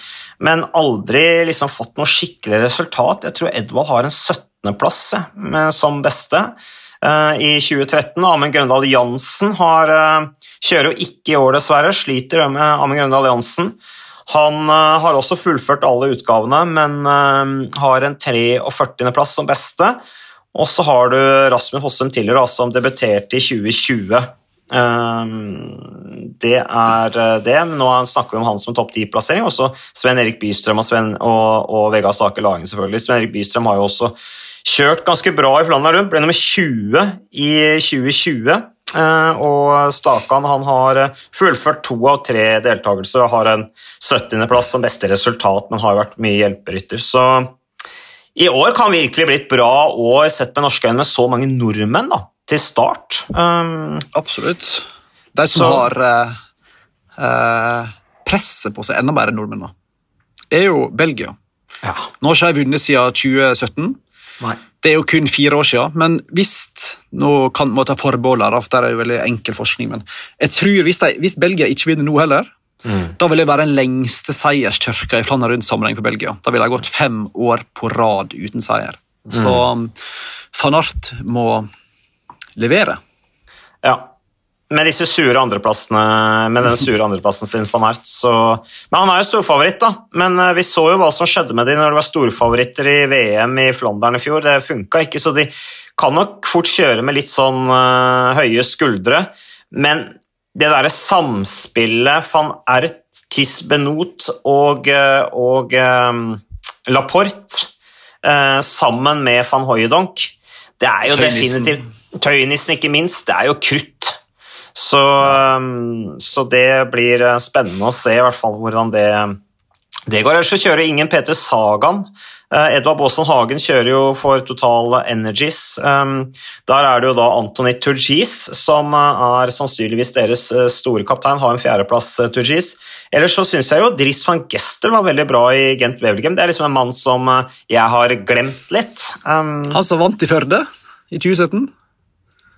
men aldri liksom fått noe skikkelig resultat. Jeg tror Edvard har en 17.-plass som beste eh, i 2013. Amund Grøndal Jansen har, eh, kjører jo ikke i år, dessverre. Sliter med Amund Grøndal Jansen. Han eh, har også fullført alle utgavene, men eh, har en 43.-plass som beste. Og så har du Rasmus Hossum da, som debuterte i 2020. Um, det er eh, det. Nå snakker vi om han som topp 10-plassering. Også Sven Erik Bystrøm og, Sven, og, og Vegard Stake Lagen, selvfølgelig. Sven Erik Bystrøm har jo også kjørt ganske bra i Flandern rundt. Ble nummer 20 i 2020. Eh, og Stakan han har eh, fullført to av tre deltakelser og har en 70.-plass som beste resultat, men har vært mye hjelperytter. Så i år kan virkelig bli et bra år sett med norske øyne med så mange nordmenn da, til start. Um, Absolutt. De som Så- har uh, uh, presset på seg enda mer enn nordmenn, da, er jo Belgia. ja. Nå har ikke de vunnet siden 2017. Nei. Det er jo kun fire år siden, men hvis Nå kan man ta forbehold her, for det er jo veldig enkel forskning, men jeg tror hvis, de, hvis Belgia ikke vinner nå heller, da vil det være den lengste seierstørka i Flandern rundt sammenheng for Belgia. Da vil de gått fem år på rad uten seier. Så um, van Art må levere. Ja. Med disse sure andreplassene, med den sure andreplassen sin van Ert, så Men han er jo storfavoritt, da. Men eh, vi så jo hva som skjedde med de når de var storfavoritter i VM i Flandern i fjor. Det funka ikke, så de kan nok fort kjøre med litt sånn uh, høye skuldre. Men det derre samspillet van Ert, Tis Benot og, eh, og um, Laporte uh, sammen med van Hooijdonk, det er jo Tøynissen. definitivt Tøynissen, ikke minst. Det er jo krutt. Så, um, så det blir eh, spennende å se i hvert fall hvordan det, det går. Ellers så kjører ingen Peter Sagan. Eh, Edvard Baasen Hagen kjører jo for Total Energies. Um, Der er det jo da Antony Turgis som eh, er sannsynligvis deres store kaptein, har en fjerdeplass, Turgis. Ellers så syns jeg jo Dris van Gester var veldig bra i Gent Wevelgem. Det er liksom en mann som jeg har glemt litt. Um, Han som vant i Førde i 2017,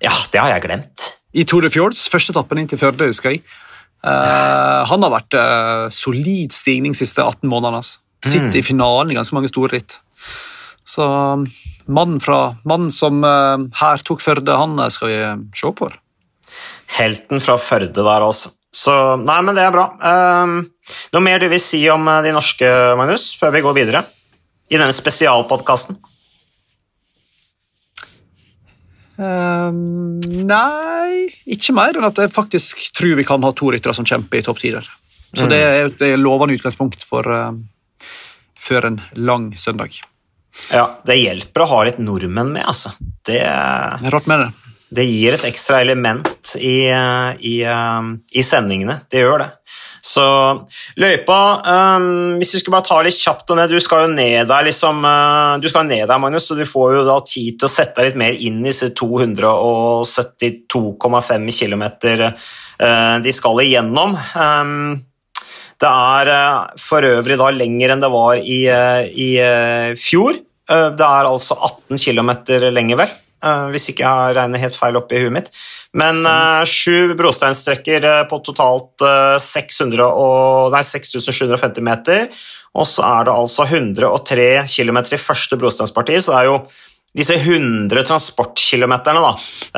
ja, det har jeg glemt. I Tour de Fjords, første etappen inn til Førde, husker jeg. Uh, han har vært uh, solid stigning de siste 18 månedene. Altså. Sitter i finalen i ganske mange store ritt. Så mannen, fra, mannen som uh, her tok Førde, han skal vi se på. Helten fra Førde der, altså. Så Nei, men det er bra. Uh, noe mer du vil si om de norske, Magnus, før vi går videre? I denne spesialpodkasten? Ehm, nei, ikke mer enn at jeg faktisk tror vi kan ha to ryttere som kjemper i topp tider. Så det er et lovende utgangspunkt for eh, før en lang søndag. Ja, Det hjelper å ha litt nordmenn med, altså. Det, Rart med det. det gir et ekstra element i, eh, i, eh, i sendingene. Det gjør det. Så løypa um, Hvis vi skal bare ta litt kjapt og ned Du skal jo ned der, liksom, uh, du skal ned der, Magnus, så du får jo da tid til å sette deg litt mer inn i disse 272,5 km de skal igjennom. Um, det er uh, for øvrig da lenger enn det var i, eh, i fjor. Det er altså 18 km lenger, eh, hvis ikke jeg regner helt feil oppi huet mitt. Men eh, sju brosteinstrekker eh, på totalt eh, 600 og, nei, 6750 meter. Og så er det altså 103 km i første brosteinsparti, så det er jo disse 100 transportkilometerne da,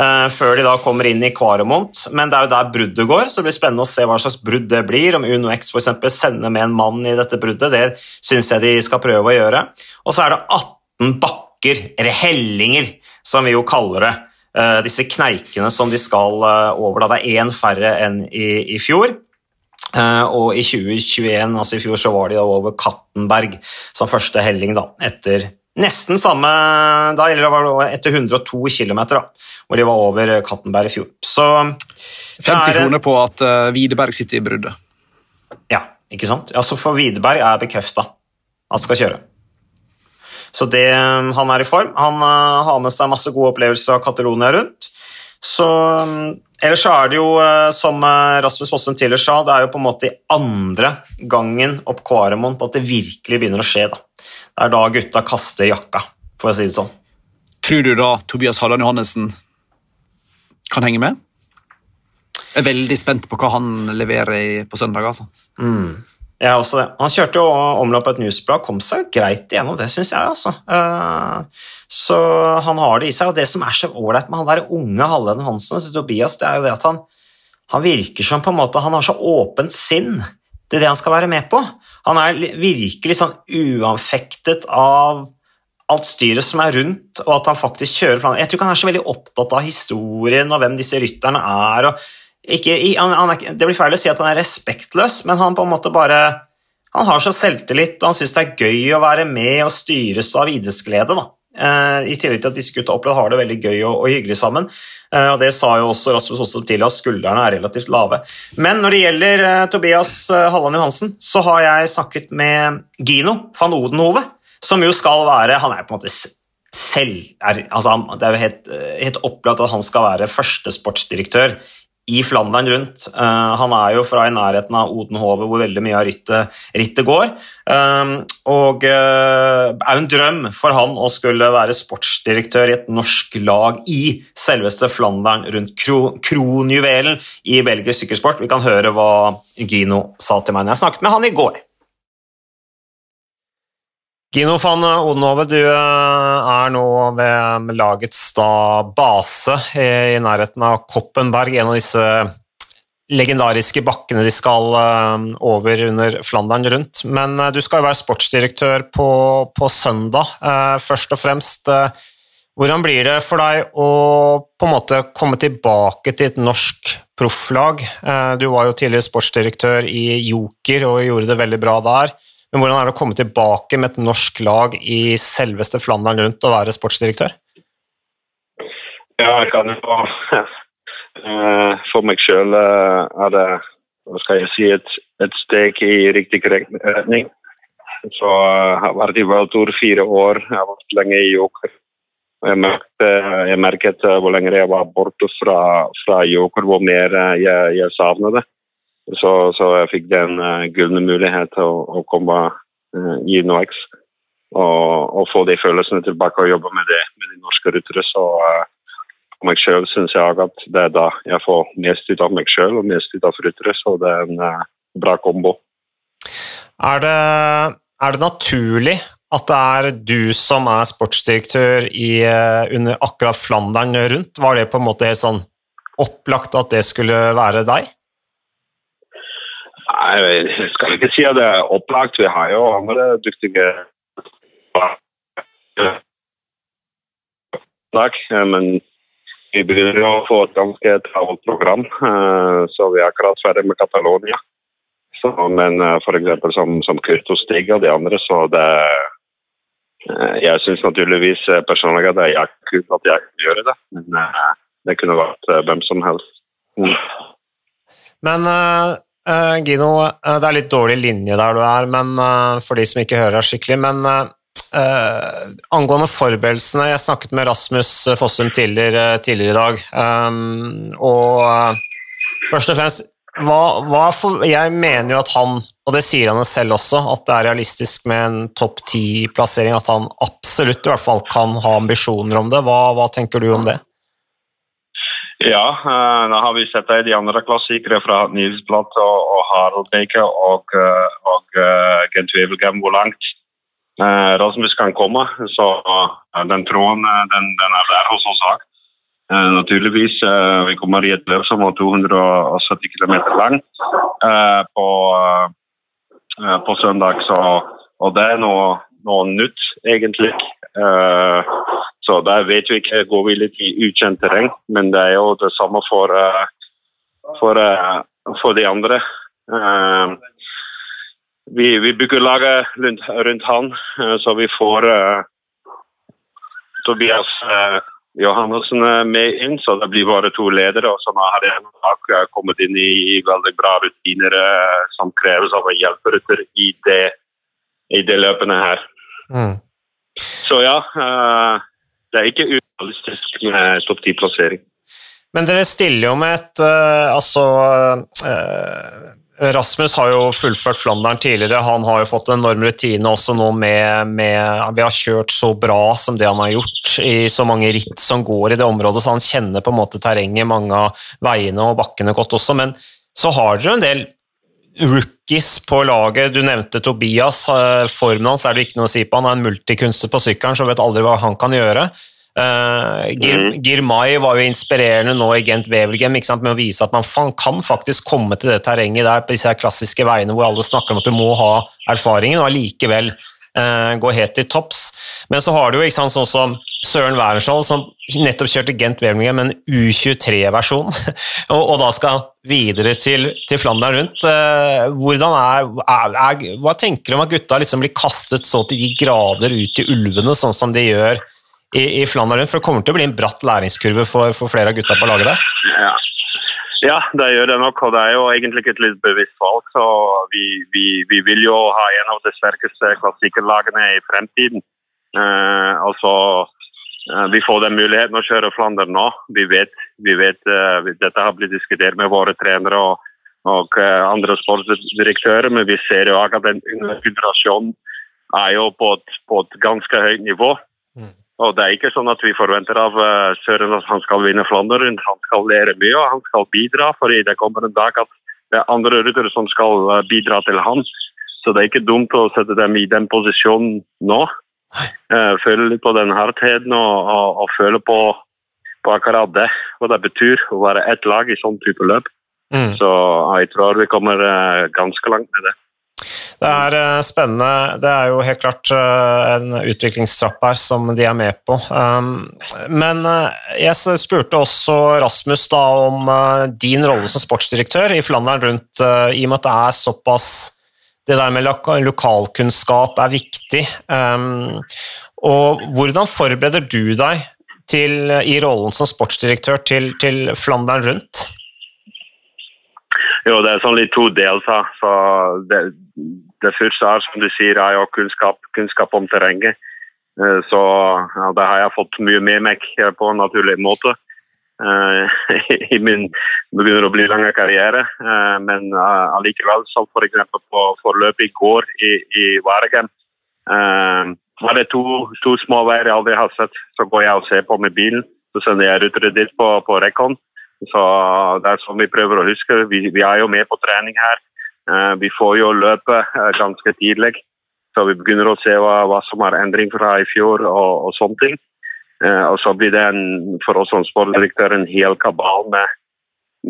eh, før de da kommer inn i Kvaremont. Men det er jo der bruddet går, så det blir spennende å se hva slags brudd det blir. Om Uno X for eksempel sender med en mann i dette bruddet, det syns jeg de skal prøve å gjøre. Og så er det 18 bakker, eller hellinger, som vi jo kaller det. Eh, disse kneikene som de skal eh, over. da Det er én færre enn i, i fjor. Eh, og i 2021, altså i fjor, så var de da over Kattenberg som første helling, da, etter nesten samme da, eller det var etter 102 km, da, hvor de var over Kattenberg i fjor. Så 50 det er- kroner på at uh, Widerberg sitter i bruddet. Ja, ikke sant? Altså for Widerberg er bekrefta at skal kjøre. Så det, han er i form. Han eh, har med seg masse gode opplevelser av Catalonia rundt. Så mm, Ellers så er det jo, eh, som eh, Rasmus Fossum tidligere sa, det er jo på en måte i andre gangen opp Kvaremont at det virkelig begynner å skje. da. Det er da gutta kaster jakka, for å si det sånn. Tror du da Tobias Halland Johannessen kan henge med? Jeg er veldig spent på hva han leverer på søndag. altså. Jeg også det. Han kjørte jo omløp et newsblad, kom seg greit igjennom det, syns jeg. altså. Eh, Så han har det i seg. Og det som er så ålreit med han der unge Hallen Hansen, til Tobias, det er jo det at han, han virker som på en måte, han har så åpent sinn til det han skal være med på. Han er virkelig sånn uanfektet av alt styret som er rundt, og at han faktisk kjører planer. Jeg tror ikke han er så veldig opptatt av historien og hvem disse rytterne er. og ikke, han, han det blir feil å si at han er respektløs, men han på en måte bare han har så selvtillit, og han syns det er gøy å være med og styres av idrettsglede. da. Eh, I tillegg til at disse gutta opplever har det veldig gøy og, og hyggelig sammen. Eh, og Det sa jo også Rasmus også til at skuldrene er relativt lave. Men når det gjelder eh, Tobias Halland Johansen, så har jeg snakket med Gino van Odenhove, som jo skal være Han er på en måte selv er, altså Det er jo helt, helt opplagt at han skal være første sportsdirektør i Flandern rundt. Uh, han er jo fra i nærheten av Odenhove, hvor veldig mye av rittet, rittet går. Um, og uh, er jo en drøm for han å skulle være sportsdirektør i et norsk lag i selveste Flandern rundt kro kronjuvelen i belgisk sykkelsport. Vi kan høre hva Gino sa til meg når jeg snakket med han i går. Gino van Odenhove, du eh, er nå ved lagets da base i, nærheten av Koppenberg, en av disse legendariske bakkene de skal eh, over under Flandern rundt. Men eh, du skal jo være sportsdirektør på, på søndag. Først og fremst, hvordan blir det for deg å på en måte komme tilbake til et norsk profflag? Du var jo tidligere sportsdirektør i Joker og gjorde det veldig bra der. Men hvordan er det å komme tilbake med et norsk lag i selveste Flandern rundt og være sportsdirektør? Ja, jeg kan jo eh, For meg sjøl er det hva skal jeg si, et, et steg i riktig retning. Så eh, jeg har vært i World Tour fire år, jeg har vært lenge i Joker. Jeg merket, jeg merket eh, hvor lenger jeg var borte fra, fra Joker, hvor mer eh, jeg, jeg savnet det. Så, så jeg fikk den uh, gylne mulighet til å, å komme uh, i NOX og, og få de følelsene tilbake og jobbe med, det, med de norske ryttere. Så uh, meg sjøl syns jeg at det er da jeg får mest ut av meg sjøl og mest ut av ryttere, så det er en uh, bra kombo. Er det, er det naturlig at det er du som er sportsdirektør i, eh, under akkurat Flandern rundt? Var det på en måte helt sånn opplagt at det skulle være deg? Nei, jeg skal ikke si at det er opplagt. Vi har jo andre dyktige eh, men vi begynner jo å få et ganske travelt program, eh, så vi er akkurat ferdig med Catalonia. Så, men uh, f.eks. Som, som Kurt og Stig og de andre, så det uh, Jeg syns naturligvis uh, personlig at det er kult at jeg kan gjøre det, men uh, det kunne vært hvem som helst. Mm. Men Gino, det er litt dårlig linje der du er, men for de som ikke hører deg skikkelig. Men angående forberedelsene Jeg snakket med Rasmus Fossum tidligere, tidligere i dag, um, og først og fremst hva, hva for, jeg mener jo at han, og det sier han selv også, at det er realistisk med en topp ti-plassering. At han absolutt i hvert fall kan ha ambisjoner om det. Hva, hva tenker du om det? Ja, nå har vi sett det i de andre klassikere fra Nils og, og Harald Baker og, uh, og uh, Gent Wevelgem hvor langt Rasmus kan komme. Så den tråden den, den er der hos oss òg. Uh, naturligvis. Uh, vi kommer i et løp som var 270 km langt uh, på, på, søndag. Så, og det er noe, noe nytt, egentlig. Så der vet vi ikke. Går vi litt i ukjent terreng, men det er jo det samme for, for, for de andre. vi, vi bygger laget rundt, rundt han, så vi får Tobias Johannessen med inn, så det blir bare to ledere. og så har jeg kommet inn i veldig bra rutiner eh, som kreves av en hjelperytter i det, i det løpene her. Mm. Så ja, eh, det er ikke urealistisk med topp ti-plassering. Men dere stiller jo med et uh, altså uh, Rasmus har jo fullført Flandern tidligere. Han har jo fått en enorm rutine også nå med, med Vi har kjørt så bra som det han har gjort i så mange ritt som går i det området, så han kjenner på en måte terrenget, mange av veiene og bakkene godt også. Men så har dere en del rookies på laget. Du nevnte Tobias. Eh, formen hans er det ikke noe å si på. Han er en multikunstner på sykkelen, som vet aldri hva han kan gjøre. Uh, Gir, mm. Girmay var jo inspirerende nå i Gent Wevelgem med å vise at man kan faktisk komme til det terrenget der på disse klassiske veiene hvor alle snakker om at du må ha erfaringen, og allikevel uh, gå helt til topps. Men så har du jo ikke sant, sånn som Søren Wærenskiold, som nettopp kjørte Gent Wevelgem med en U23-versjon, og, og, da skal videre til, til Flandern rundt. Hvordan er, er, er, Hva tenker du om at gutta liksom blir kastet så til de grader ut til ulvene, sånn som de gjør? i, i Flandern, for det kommer til å bli en bratt læringskurve for, for flere av gutta på laget der? Ja. ja. det gjør det nok, og det er jo egentlig et litt bevisst valg. så vi, vi, vi, vil jo ha en av de sterkeste klassikkerlagene i fremtiden. Eh, altså, Vi får den muligheten å kjøre Flandern nå. Vi vet, vi vet uh, Dette har blitt diskutert med våre trenere og, og andre sportsdirektører, men vi ser jo at den generasjonen er jo på et, på et ganske høyt nivå. Mm. Og Det er ikke sånn at vi forventer av Søren at han skal vinne Flandern. Han skal lære mye og han skal bidra, fordi det kommer en dag at det er andre ryttere som skal bidra til han. Så det er ikke dumt å sette dem i den posisjonen nå. Uh, føle litt på den hardheten og, og, og føle på, på, akkurat det. Hva det betyr å være ett lag i sånn type løp. Mm. Så jeg tror vi kommer ganske langt med det. Det er eh, spennende. Det er jo helt klart eh, en utviklingstrapp her som de er med på. Um, men eh, jeg spurte også Rasmus da om din rolle som sportsdirektør i Flandern rundt, i og med at det er såpass det der med lokalkunnskap er viktig. Um, og hvordan forbereder du deg til, i rollen som sportsdirektør til, til Flandern rundt? Jo, det er sånn litt to deler. Så det, det første er som du sier, er jo kunnskap, kunnskap om terrenget. Eh, så ja, det har jeg fått mye med meg på en naturlig måte. Uh, i min begynner å bli lange karriere. Uh, men uh, allikevel, som f.eks. På forløpet i går i, i Varegem, var det to, to små veier jeg aldri har sett. Så går jeg og ser på med bilen. Så sender jeg rutere dit på, på Rekon. Så det er sånn vi prøver å huske. Vi, vi er jo med på trening her. Eh, vi får jo løpe eh, ganske tidlig, så vi begynner å se hva, hva som er endring fra i fjor og, og sånne ting. Eh, og så blir det en, for oss som sportsdirektør en hel kabal med,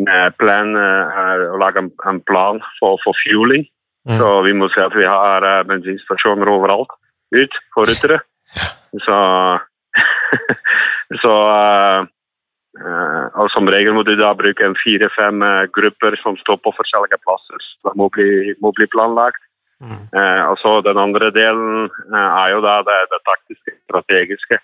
med plan, å lage en, en plan for, for fueling. Mm. Så vi må se at vi har bensinstasjoner overalt ut for ryttere. Så, så Eh, og Som regel må du da bruke en fire-fem eh, grupper som står på forskjellige plasser. Det må bli, må bli planlagt. Mm. Eh, og så Den andre delen eh, er jo da det, det taktiske, strategiske.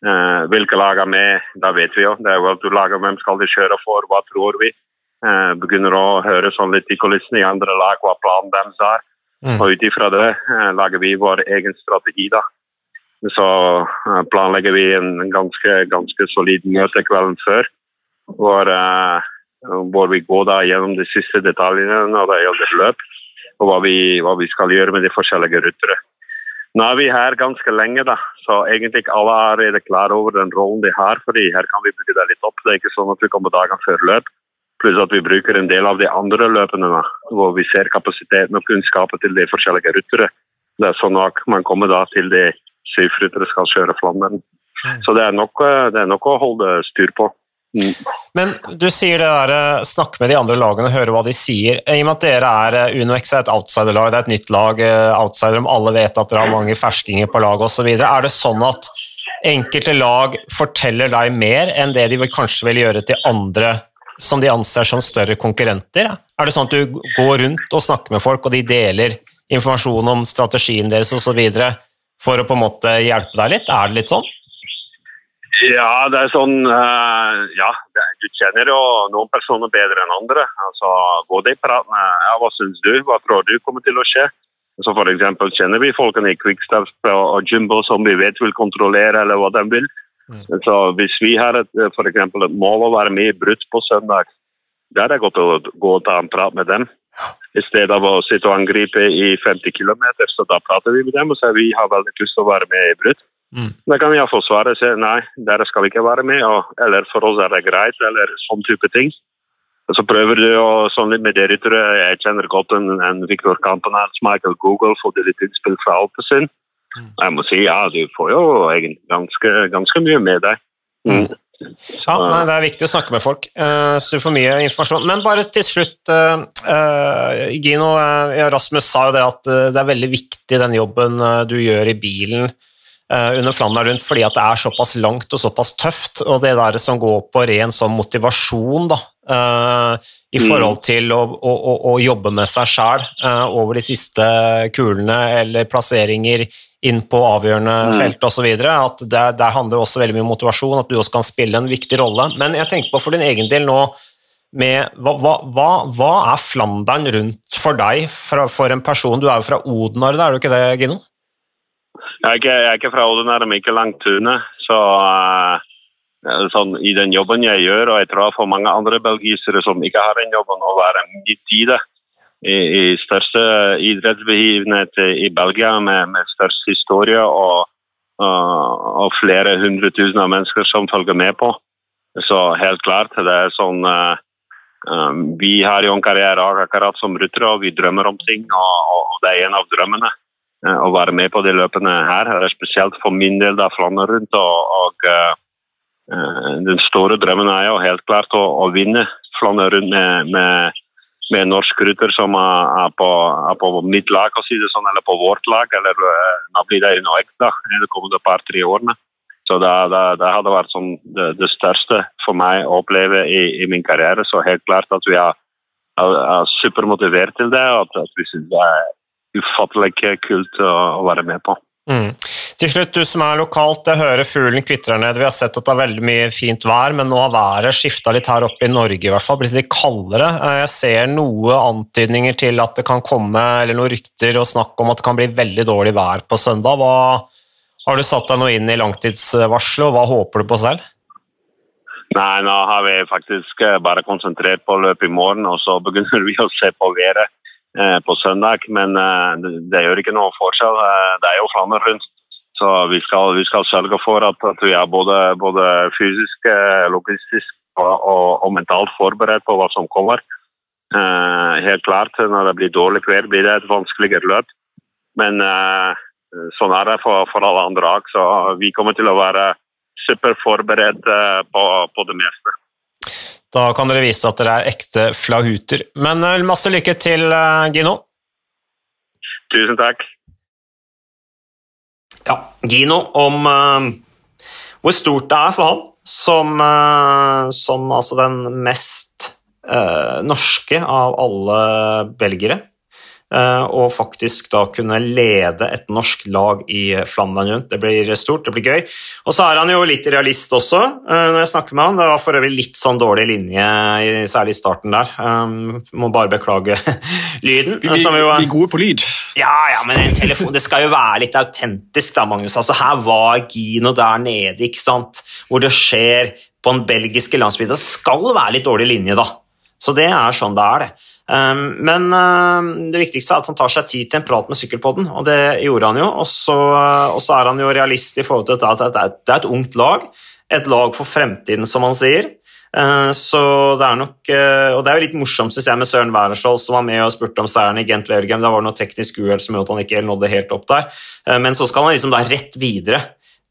Eh, hvilke lag er med, da vet vi jo. Det er jo at du lager Hvem skal de kjøre for, hva tror vi? Uh, begynner å høre sånn litt i kulissene i andre lag hva planen deres er. Mm. Og ut ifra det lager vi vår egen strategi. da så planlegger vi en ganske, ganske solid møte kvelden før. Hvor, uh, hvor, vi går da gjennom de siste detaljene når det gjelder løp. Og hva vi, hva vi skal gjøre med de forskjellige rutere. Nå er vi her ganske lenge, da, så egentlig alle er allerede klar over den rollen de har. fordi her kan vi bygge det litt opp. Det er ikke sånn at vi kommer dagene før løp. Pluss at vi bruker en del av de andre løpene da, hvor vi ser kapasiteten og kunnskapen til de forskjellige ryttere. Det er sånn at man kommer da til de syvryttere skal kjøre Flandern. Så det er, nok, det er nok å holde styr på. Mm. Men du sier det der, eh, snakke med de andre lagene og høre hva de sier. I og med at dere er eh, UnoX er et outsiderlag, det er et nytt lag, eh, outsider om alle vet at dere har mange ferskinger på laget osv. Er det sånn at enkelte lag forteller deg mer enn det de kanskje vil gjøre til andre som de anser som større konkurrenter? Er det sånn at du går rundt og snakker med folk, og de deler informasjon om strategien deres osv.? for å på en måte hjelpe deg litt? Er det litt sånn? Ja, det er sånn uh, Ja, det, du kjenner jo noen personer bedre enn andre. Altså, Gå deg prat med ja, Hva syns du? Hva tror du kommer til å skje? Så for eksempel kjenner vi folkene i Quickstep og Jumbo som vi vet vil kontrollere eller hva de vil. Mm. Så Hvis vi har et, for eksempel, et mål å være med i brutt på søndag, da er det godt å gå og ta en prat med dem. I stedet av å sitte og angripe i 50 km, så da prater vi med dem og sier vi har veldig lyst til å være med i brudd. Mm. Da kan jeg iallfall svare si nei, dere skal ikke være med, og, eller for oss er det greit, eller sånn type ting. Og så prøver du å sånn litt med det tror Jeg kjenner godt en, en Viktor Campanats, Michael Google, får litt innspill fra Alpesund. Mm. Jeg må si ja, du får jo egentlig ganske, ganske mye med deg. Mm. Ja, nei, Det er viktig å snakke med folk, uh, så du får mye informasjon. Men bare til slutt, uh, uh, Gino. Rasmus sa jo det at det er veldig viktig den jobben du gjør i bilen under Flandern rundt, fordi at det er såpass langt og såpass tøft. Og det der som går på ren sånn motivasjon da, i mm. forhold til å, å, å, jobbe med seg sjæl over de siste kulene eller plasseringer inn på avgjørende mm. felt osv. At det, det, handler også veldig mye om motivasjon, at du også kan spille en viktig rolle. Men jeg tenker på for din egen del nå med, hva, hva, hva, er Flandern rundt for deg, for, for, en person? Du er jo fra Odnar, er du ikke det, Gino? Jeg er ikke, jeg er ikke fra Odenar, men ikke langt unna. Så uh, sånn, i den jobben jeg gjør, og jeg tror for mange andre belgisere som ikke har den jobben, å være midt i det, i, i største idrettsbegivenhet i Belgia med, med størst historie og, uh, og, flere hundre tusen av mennesker som følger med på. Så helt klart, det er sånn um, Vi har jo en karriere akkurat som ryttere, og vi drømmer om ting. Og, og det er en av drømmene å være med på de løpene her. Er spesielt for min del da Flandern rundt. og, og den store drømmen er jo helt klart å, å vinne Flandern rundt med, med med norsk rytter som er på, er på, mitt lag, si sånn, eller på vårt lag. eller eh, Nå blir det noe ekstra de kommende par-tre årene. Så det, det, det, hadde vært sånn det, det, største for meg å oppleve i, i, min karriere. Så helt klart at vi er, er, er supermotivert til det, og at, at vi syns det er ufattelig kult å, være med på. Mm. Til slutt, du som er lokalt, jeg hører fuglen kvitrer ned. Vi har sett at det er veldig mye fint vær, men nå har været skifta litt her oppe i Norge, i hvert fall, blitt litt kaldere. Eh, jeg ser noen antydninger til at det kan komme, eller noen rykter og snakk om at det kan bli veldig dårlig vær på søndag. Hva, har du satt deg noe inn i langtidsvarselet, og hva håper du på selv? Nei, nå har vi faktisk eh, bare konsentrert på løpet i morgen, og så begynner vi å se på været på søndag. Men det gjør ikke noe forskjell. Det er jo flammer rundt så vi skal, vi skal sørge for at, at, vi er både, både fysisk, logistisk og, og, og, mentalt forberedt på hva som kommer. Eh, helt klart, når det blir dårlig vær, blir det et vanskeligere løp. Men eh, sånn er det for, for alle andre lag. Så vi kommer til å være superforberedt på, på det meste. Da kan dere vise at dere er ekte flahuter. Men masse lykke til, Gino. Tusen takk. Ja, Gino om, uh, hvor stort det er for han som, uh, som altså den mest uh, norske av alle belgere. Eh, og faktisk da kunne lede et norsk lag i Flandern rundt. Det blir stort, det blir gøy. Og så er han jo litt realist også, eh, når jeg snakker med han. Det var for øvrig litt sånn dårlig linje, særlig i starten der. Um, må bare beklage lyden. Vi, vi, som jo, vi er gode på lyd. ja, ja, men en telefon, det skal jo være litt autentisk, da, Magnus. Altså, her var Gino der nede, ikke sant? Hvor det skjer på den belgiske landsbyen. Det skal være litt dårlig linje, da. Så det er sånn det er, det. Um, men um, det viktigste er at han tar seg tid til en prat med Sykkelpodden, og det gjorde han jo. Og så, så er han jo realist i forhold til at det er, det et ungt lag. Et lag for fremtiden, som han sier. Uh, så det er nok uh, Og det er jo litt morsomt, synes jeg, med Søren Wærenskiold som var med og spurte om seieren i Gent Wevelgem. Da var det noe teknisk uhell som gjorde at han ikke nådde helt opp der. Men så skal han liksom da rett videre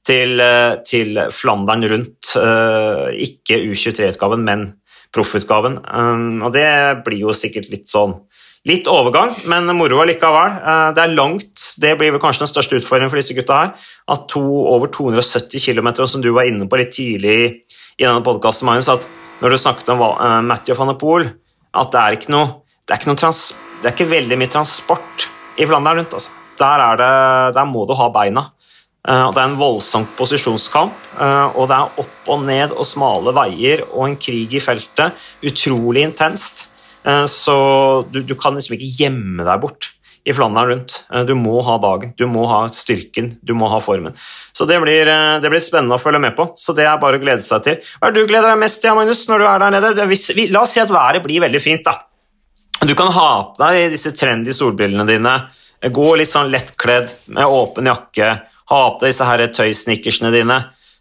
til, uh, til Flandern rundt. Ikke U23-utgaven, men proffutgaven. Um, og det blir jo sikkert litt sånn Litt overgang, men moro allikevel. Uh, det er langt, det blir vel kanskje den største utfordringen for disse gutta her. At to, over 270 km, som du var inne på litt tidlig i denne podkasten, Magnus, at når du snakket om uh, Matthew van der Poel, at det er ikke noe det er ikke, trans, det er ikke veldig mye transport i Flandern rundt. Altså. Der, er det, der må du ha beina. Og Det er en voldsom posisjonskamp, uh, og det er opp og ned og smale veier og en krig i feltet. Utrolig intenst. Uh, så du, du, kan liksom ikke gjemme deg bort i Flandern rundt. Du må ha dagen, du må ha styrken, du må ha formen. Så det blir, det blir spennende å følge med på. Så det er bare å glede seg til. Hva er det du gleder deg mest til, Magnus, når du er der nede? Hvis, vi, la oss si at været blir veldig fint, da. Du kan ha på deg disse trendy solbrillene dine, gå litt sånn lettkledd med åpen jakke, ha på deg disse her tøysnickersene dine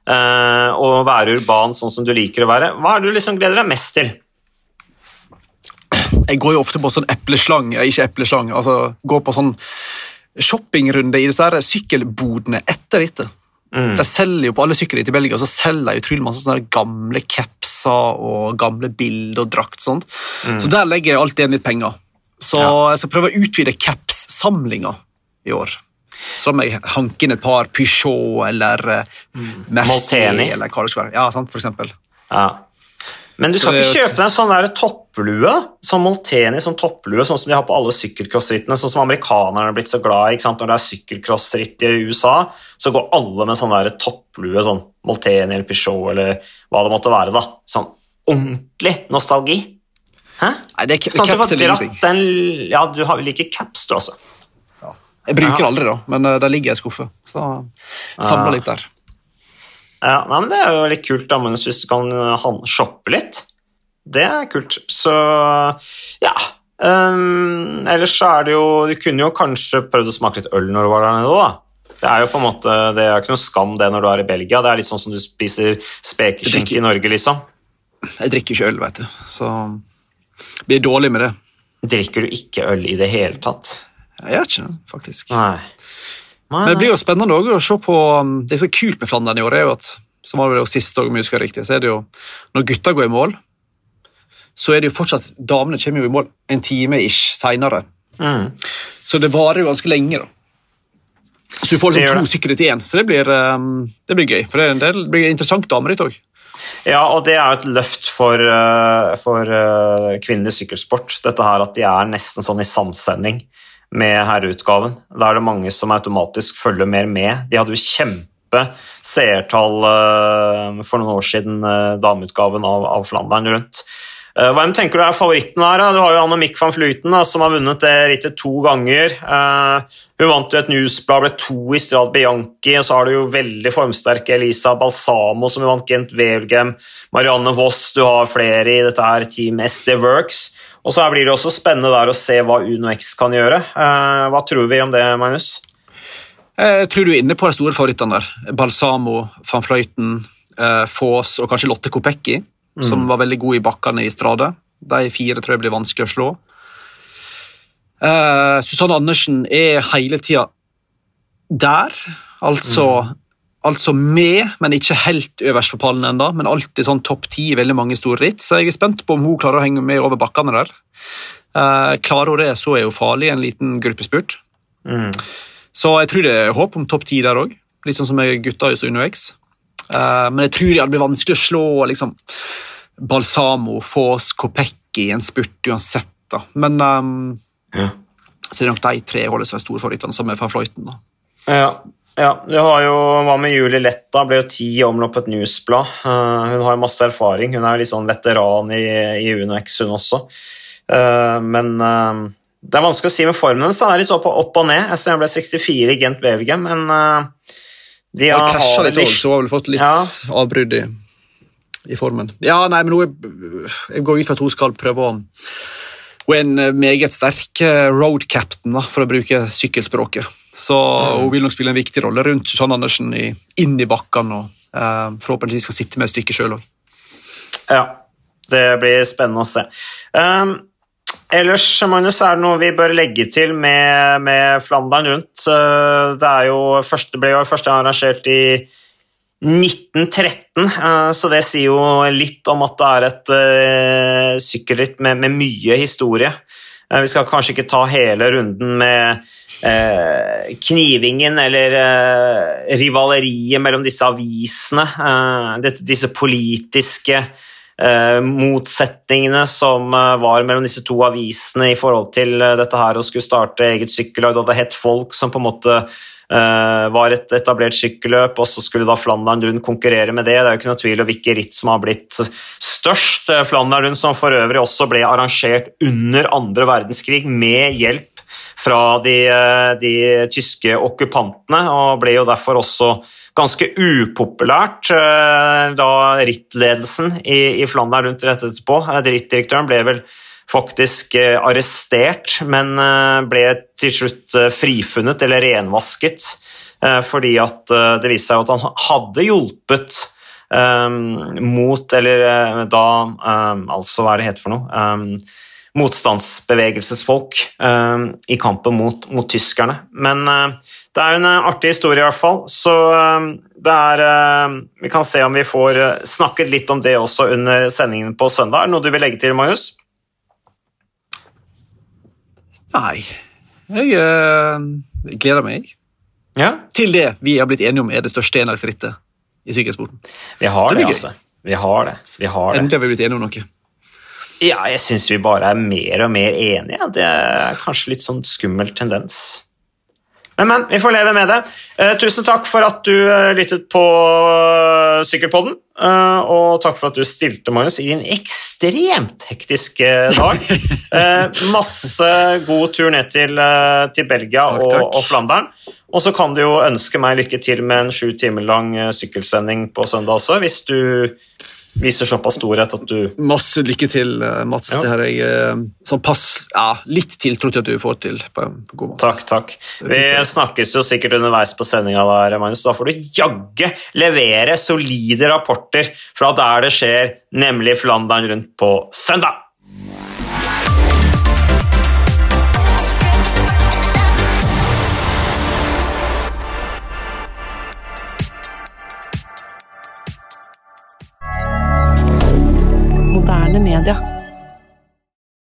eh, og være urban sånn som du liker å være. Hva er det du liksom gleder deg mest til? Jeg går jo ofte på sånn epleslang, ikke epleslang, altså går på sånn shoppingrunde i disse her sykkelbodene etter dette. Mm. De selger jo på alle sykler i Belgia så selger de utrolig masse sånne gamle capser og gamle bilder og drakt. sånt. Mm. Så der legger jeg alltid igjen litt penger. Så Ja. jeg skal prøve å utvide caps-samlinga i år. Må jeg hanke inn et par Peugeot eller mm. Mercier eller hva det skal være. Ja, sant, for eksempel. Ja. Men du skal ikke kjøpe deg en sånn der topplue, sånn Molteni som topplue, sånn som de har på alle sykkelcrossrittene, sånn som amerikanerne er blitt så glad i. Når det er sykkelcrossritt i USA, så går alle med sånn der topplue, sånn Molteni eller Peugeot eller hva det måtte være. da. Sånn ordentlig nostalgi. Hæ? Nei, det er Sånn at du får dratt den Ja, du har- liker caps, du, altså. Jeg bruker Ja. aldri, da, men uh, det ligger i en skuffe. Så samler Ja. litt der. Ja, nei, men Det er jo litt kult, da, men hvis du kan uh, shoppe litt. Det er kult. Så ja. Um, ellers så er det jo Du kunne jo kanskje prøvd å smake litt øl når du var der nede, da. Det er jo på en måte, det er ikke noe skam det når du er i Belgia. Det er litt sånn som du spiser spekeskinke i Norge, liksom. Jeg drikker ikke øl, vet du, så blir dårlig med det. Drikker du ikke øl i det hele tatt? Jeg gjør ikke det, faktisk. Nei. Nei, Men det blir jo spennende også å se på um, Det som er kult med Flandern i år, er jo at som var det jo sist om jeg husker riktig, så er det jo når gutta går i mål, så er det jo fortsatt Damene kommer jo i mål en time ish seinere. Mm. Så det varer jo ganske lenge, da. Så du får liksom to sykler til én, så det blir, um, det blir gøy. For det, det blir interessant dameritt òg. Ja, og det er jo et løft for, uh, for uh, kvinnelig sykkelsport. Dette her at de er nesten sånn i samsending med herreutgaven. Da er det mange som automatisk følger mer med. De hadde jo kjempe seertall uh, for noen år siden, uh, dameutgaven av, av Flandern rundt. Uh, Hvem tenker du er favoritten her? Du har jo Annemiek van Fluiten, som har vunnet det rittet to ganger. Hun vant jo et newsblad, ble to i Strad Bianchi, og så har du jo veldig formsterke Elisa Balsamo, som vant Gent Wevelgem, Marianne Voss, du har flere i dette her Team SD Works. Og så blir det også spennende der å se hva Uno X kan gjøre. Uh, hva tror vi om det, Magnus? Jeg tror du er inne på de store favorittene der. Balsamo, van Fløyten, eh, Foss og kanskje Lotte Kopecki, som var veldig god i bakkene i Strade. De fire tror jeg blir vanskelig å slå. Eh, Susanne Andersen er hele tida der, altså, altså med, men ikke helt øverst på pallen ennå. Men alltid sånn topp ti i veldig mange store ritt, så jeg er spent på om hun klarer å henge med over bakkene der. Eh, klarer hun det, så er hun farlig i en liten gruppespurt. Mm. Så jeg tror det er håp om topp ti der òg. Litt sånn som med gutta i Uno X. Eh, men jeg tror det blir vanskelig å slå liksom, Balsamo, Foss, Kopekki i en spurt uansett. da. Men um, Ja. så er det nok de tre holdes store favorittene, som er van Fløyten. da. Ja, ja. Du har jo, Hva med Julie Letta? Ble jo ti omloppet newsblad. Eh, hun har jo masse erfaring. Hun er jo litt sånn veteran i, i UnoX, hun også. Eh, men eh, det er vanskelig å si med formen hennes. Den er litt så på opp og ned. Jeg ser hun ble 64 i Gent Wevelgem, men de har krasja litt òg, så hun har vel fått litt Ja. avbrudd i, i formen. Ja, nei, men hun jeg går ut fra at hun skal prøve å Hun er en meget sterk road captain, da, for å bruke sykkelspråket. Så hun vil nok spille en viktig rolle rundt Susanne Andersen i, inn i bakkene, og eh, forhåpentligvis skal sitte med et stykke sjøl òg. Ja, det blir spennende å se. Um, ellers, Magnus, er det noe vi bør legge til med, med Flandern rundt? Uh, det jo første, ble jo første arrangert i 1913, uh, så det sier jo litt om at det er et uh, sykkelritt med, med mye historie. Vi skal kanskje ikke ta hele runden med knivingen eller eh, rivaleriet mellom disse avisene, eh, disse politiske eh, motsetningene som eh, var mellom disse to avisene i forhold til eh, dette her å skulle starte eget sykkellag. Det hadde hett Folk, som på en måte eh, var et etablert sykkelløp, og så skulle da Flandern Rundt konkurrere med det. Det er jo ikke noe tvil om hvilke ritt som har blitt størst. Eh, Flandern Rundt, som for øvrig også ble arrangert under andre verdenskrig med hjelp fra de, eh, de tyske okkupantene, og ble jo derfor også ganske upopulært eh, da rittledelsen i, i Flandern rundt rett etterpå. Eh, Rittdirektøren ble vel faktisk arrestert, men ble til slutt frifunnet eller renvasket, fordi at det viste seg at han hadde hjulpet mot, eller da Altså, hva er det heter for noe? Motstandsbevegelsesfolk eh, i kampen mot, mot tyskerne. Men eh, det er jo en eh, artig historie, i hvert fall. Så det er Vi kan se om vi får snakket litt om det også under sendingen på søndag. Er det noe du vil legge til, Magnus? Nei, jeg eh, gleder meg Ja, til det vi har blitt enige om er det største enlagsrittet i sykkelsporten. vi har Det det, altså. Vi har det. Vi har det. Endelig har vi blitt enige om noe. Ja, jeg syns vi bare er mer og mer enige. Det er kanskje litt sånn skummel tendens. Men, men, vi får leve med det. Eh, tusen takk for at du eh, lyttet på uh, Sykkelpodden. eh, og takk for at du stilte, Magnus, i en ekstremt hektisk eh, dag. Eh, masse god tur ned til, eh, til Belgia Takk, og, takk. og Flandern. Og så kan du jo ønske meg lykke til med en sju timer lang eh, sykkelsending på søndag også, hvis du viser såpass storhet at du Masse lykke til, eh, Mats. Ja. Det her er jeg eh, sånn pass, ja, litt tiltro til at du får til på, en god måte. Takk, takk. Vi snakkes jo sikkert underveis på sendinga der, Magnus. Da får du jaggu levere solide rapporter fra der det skjer, nemlig Flandern rundt på søndag. Moderne media.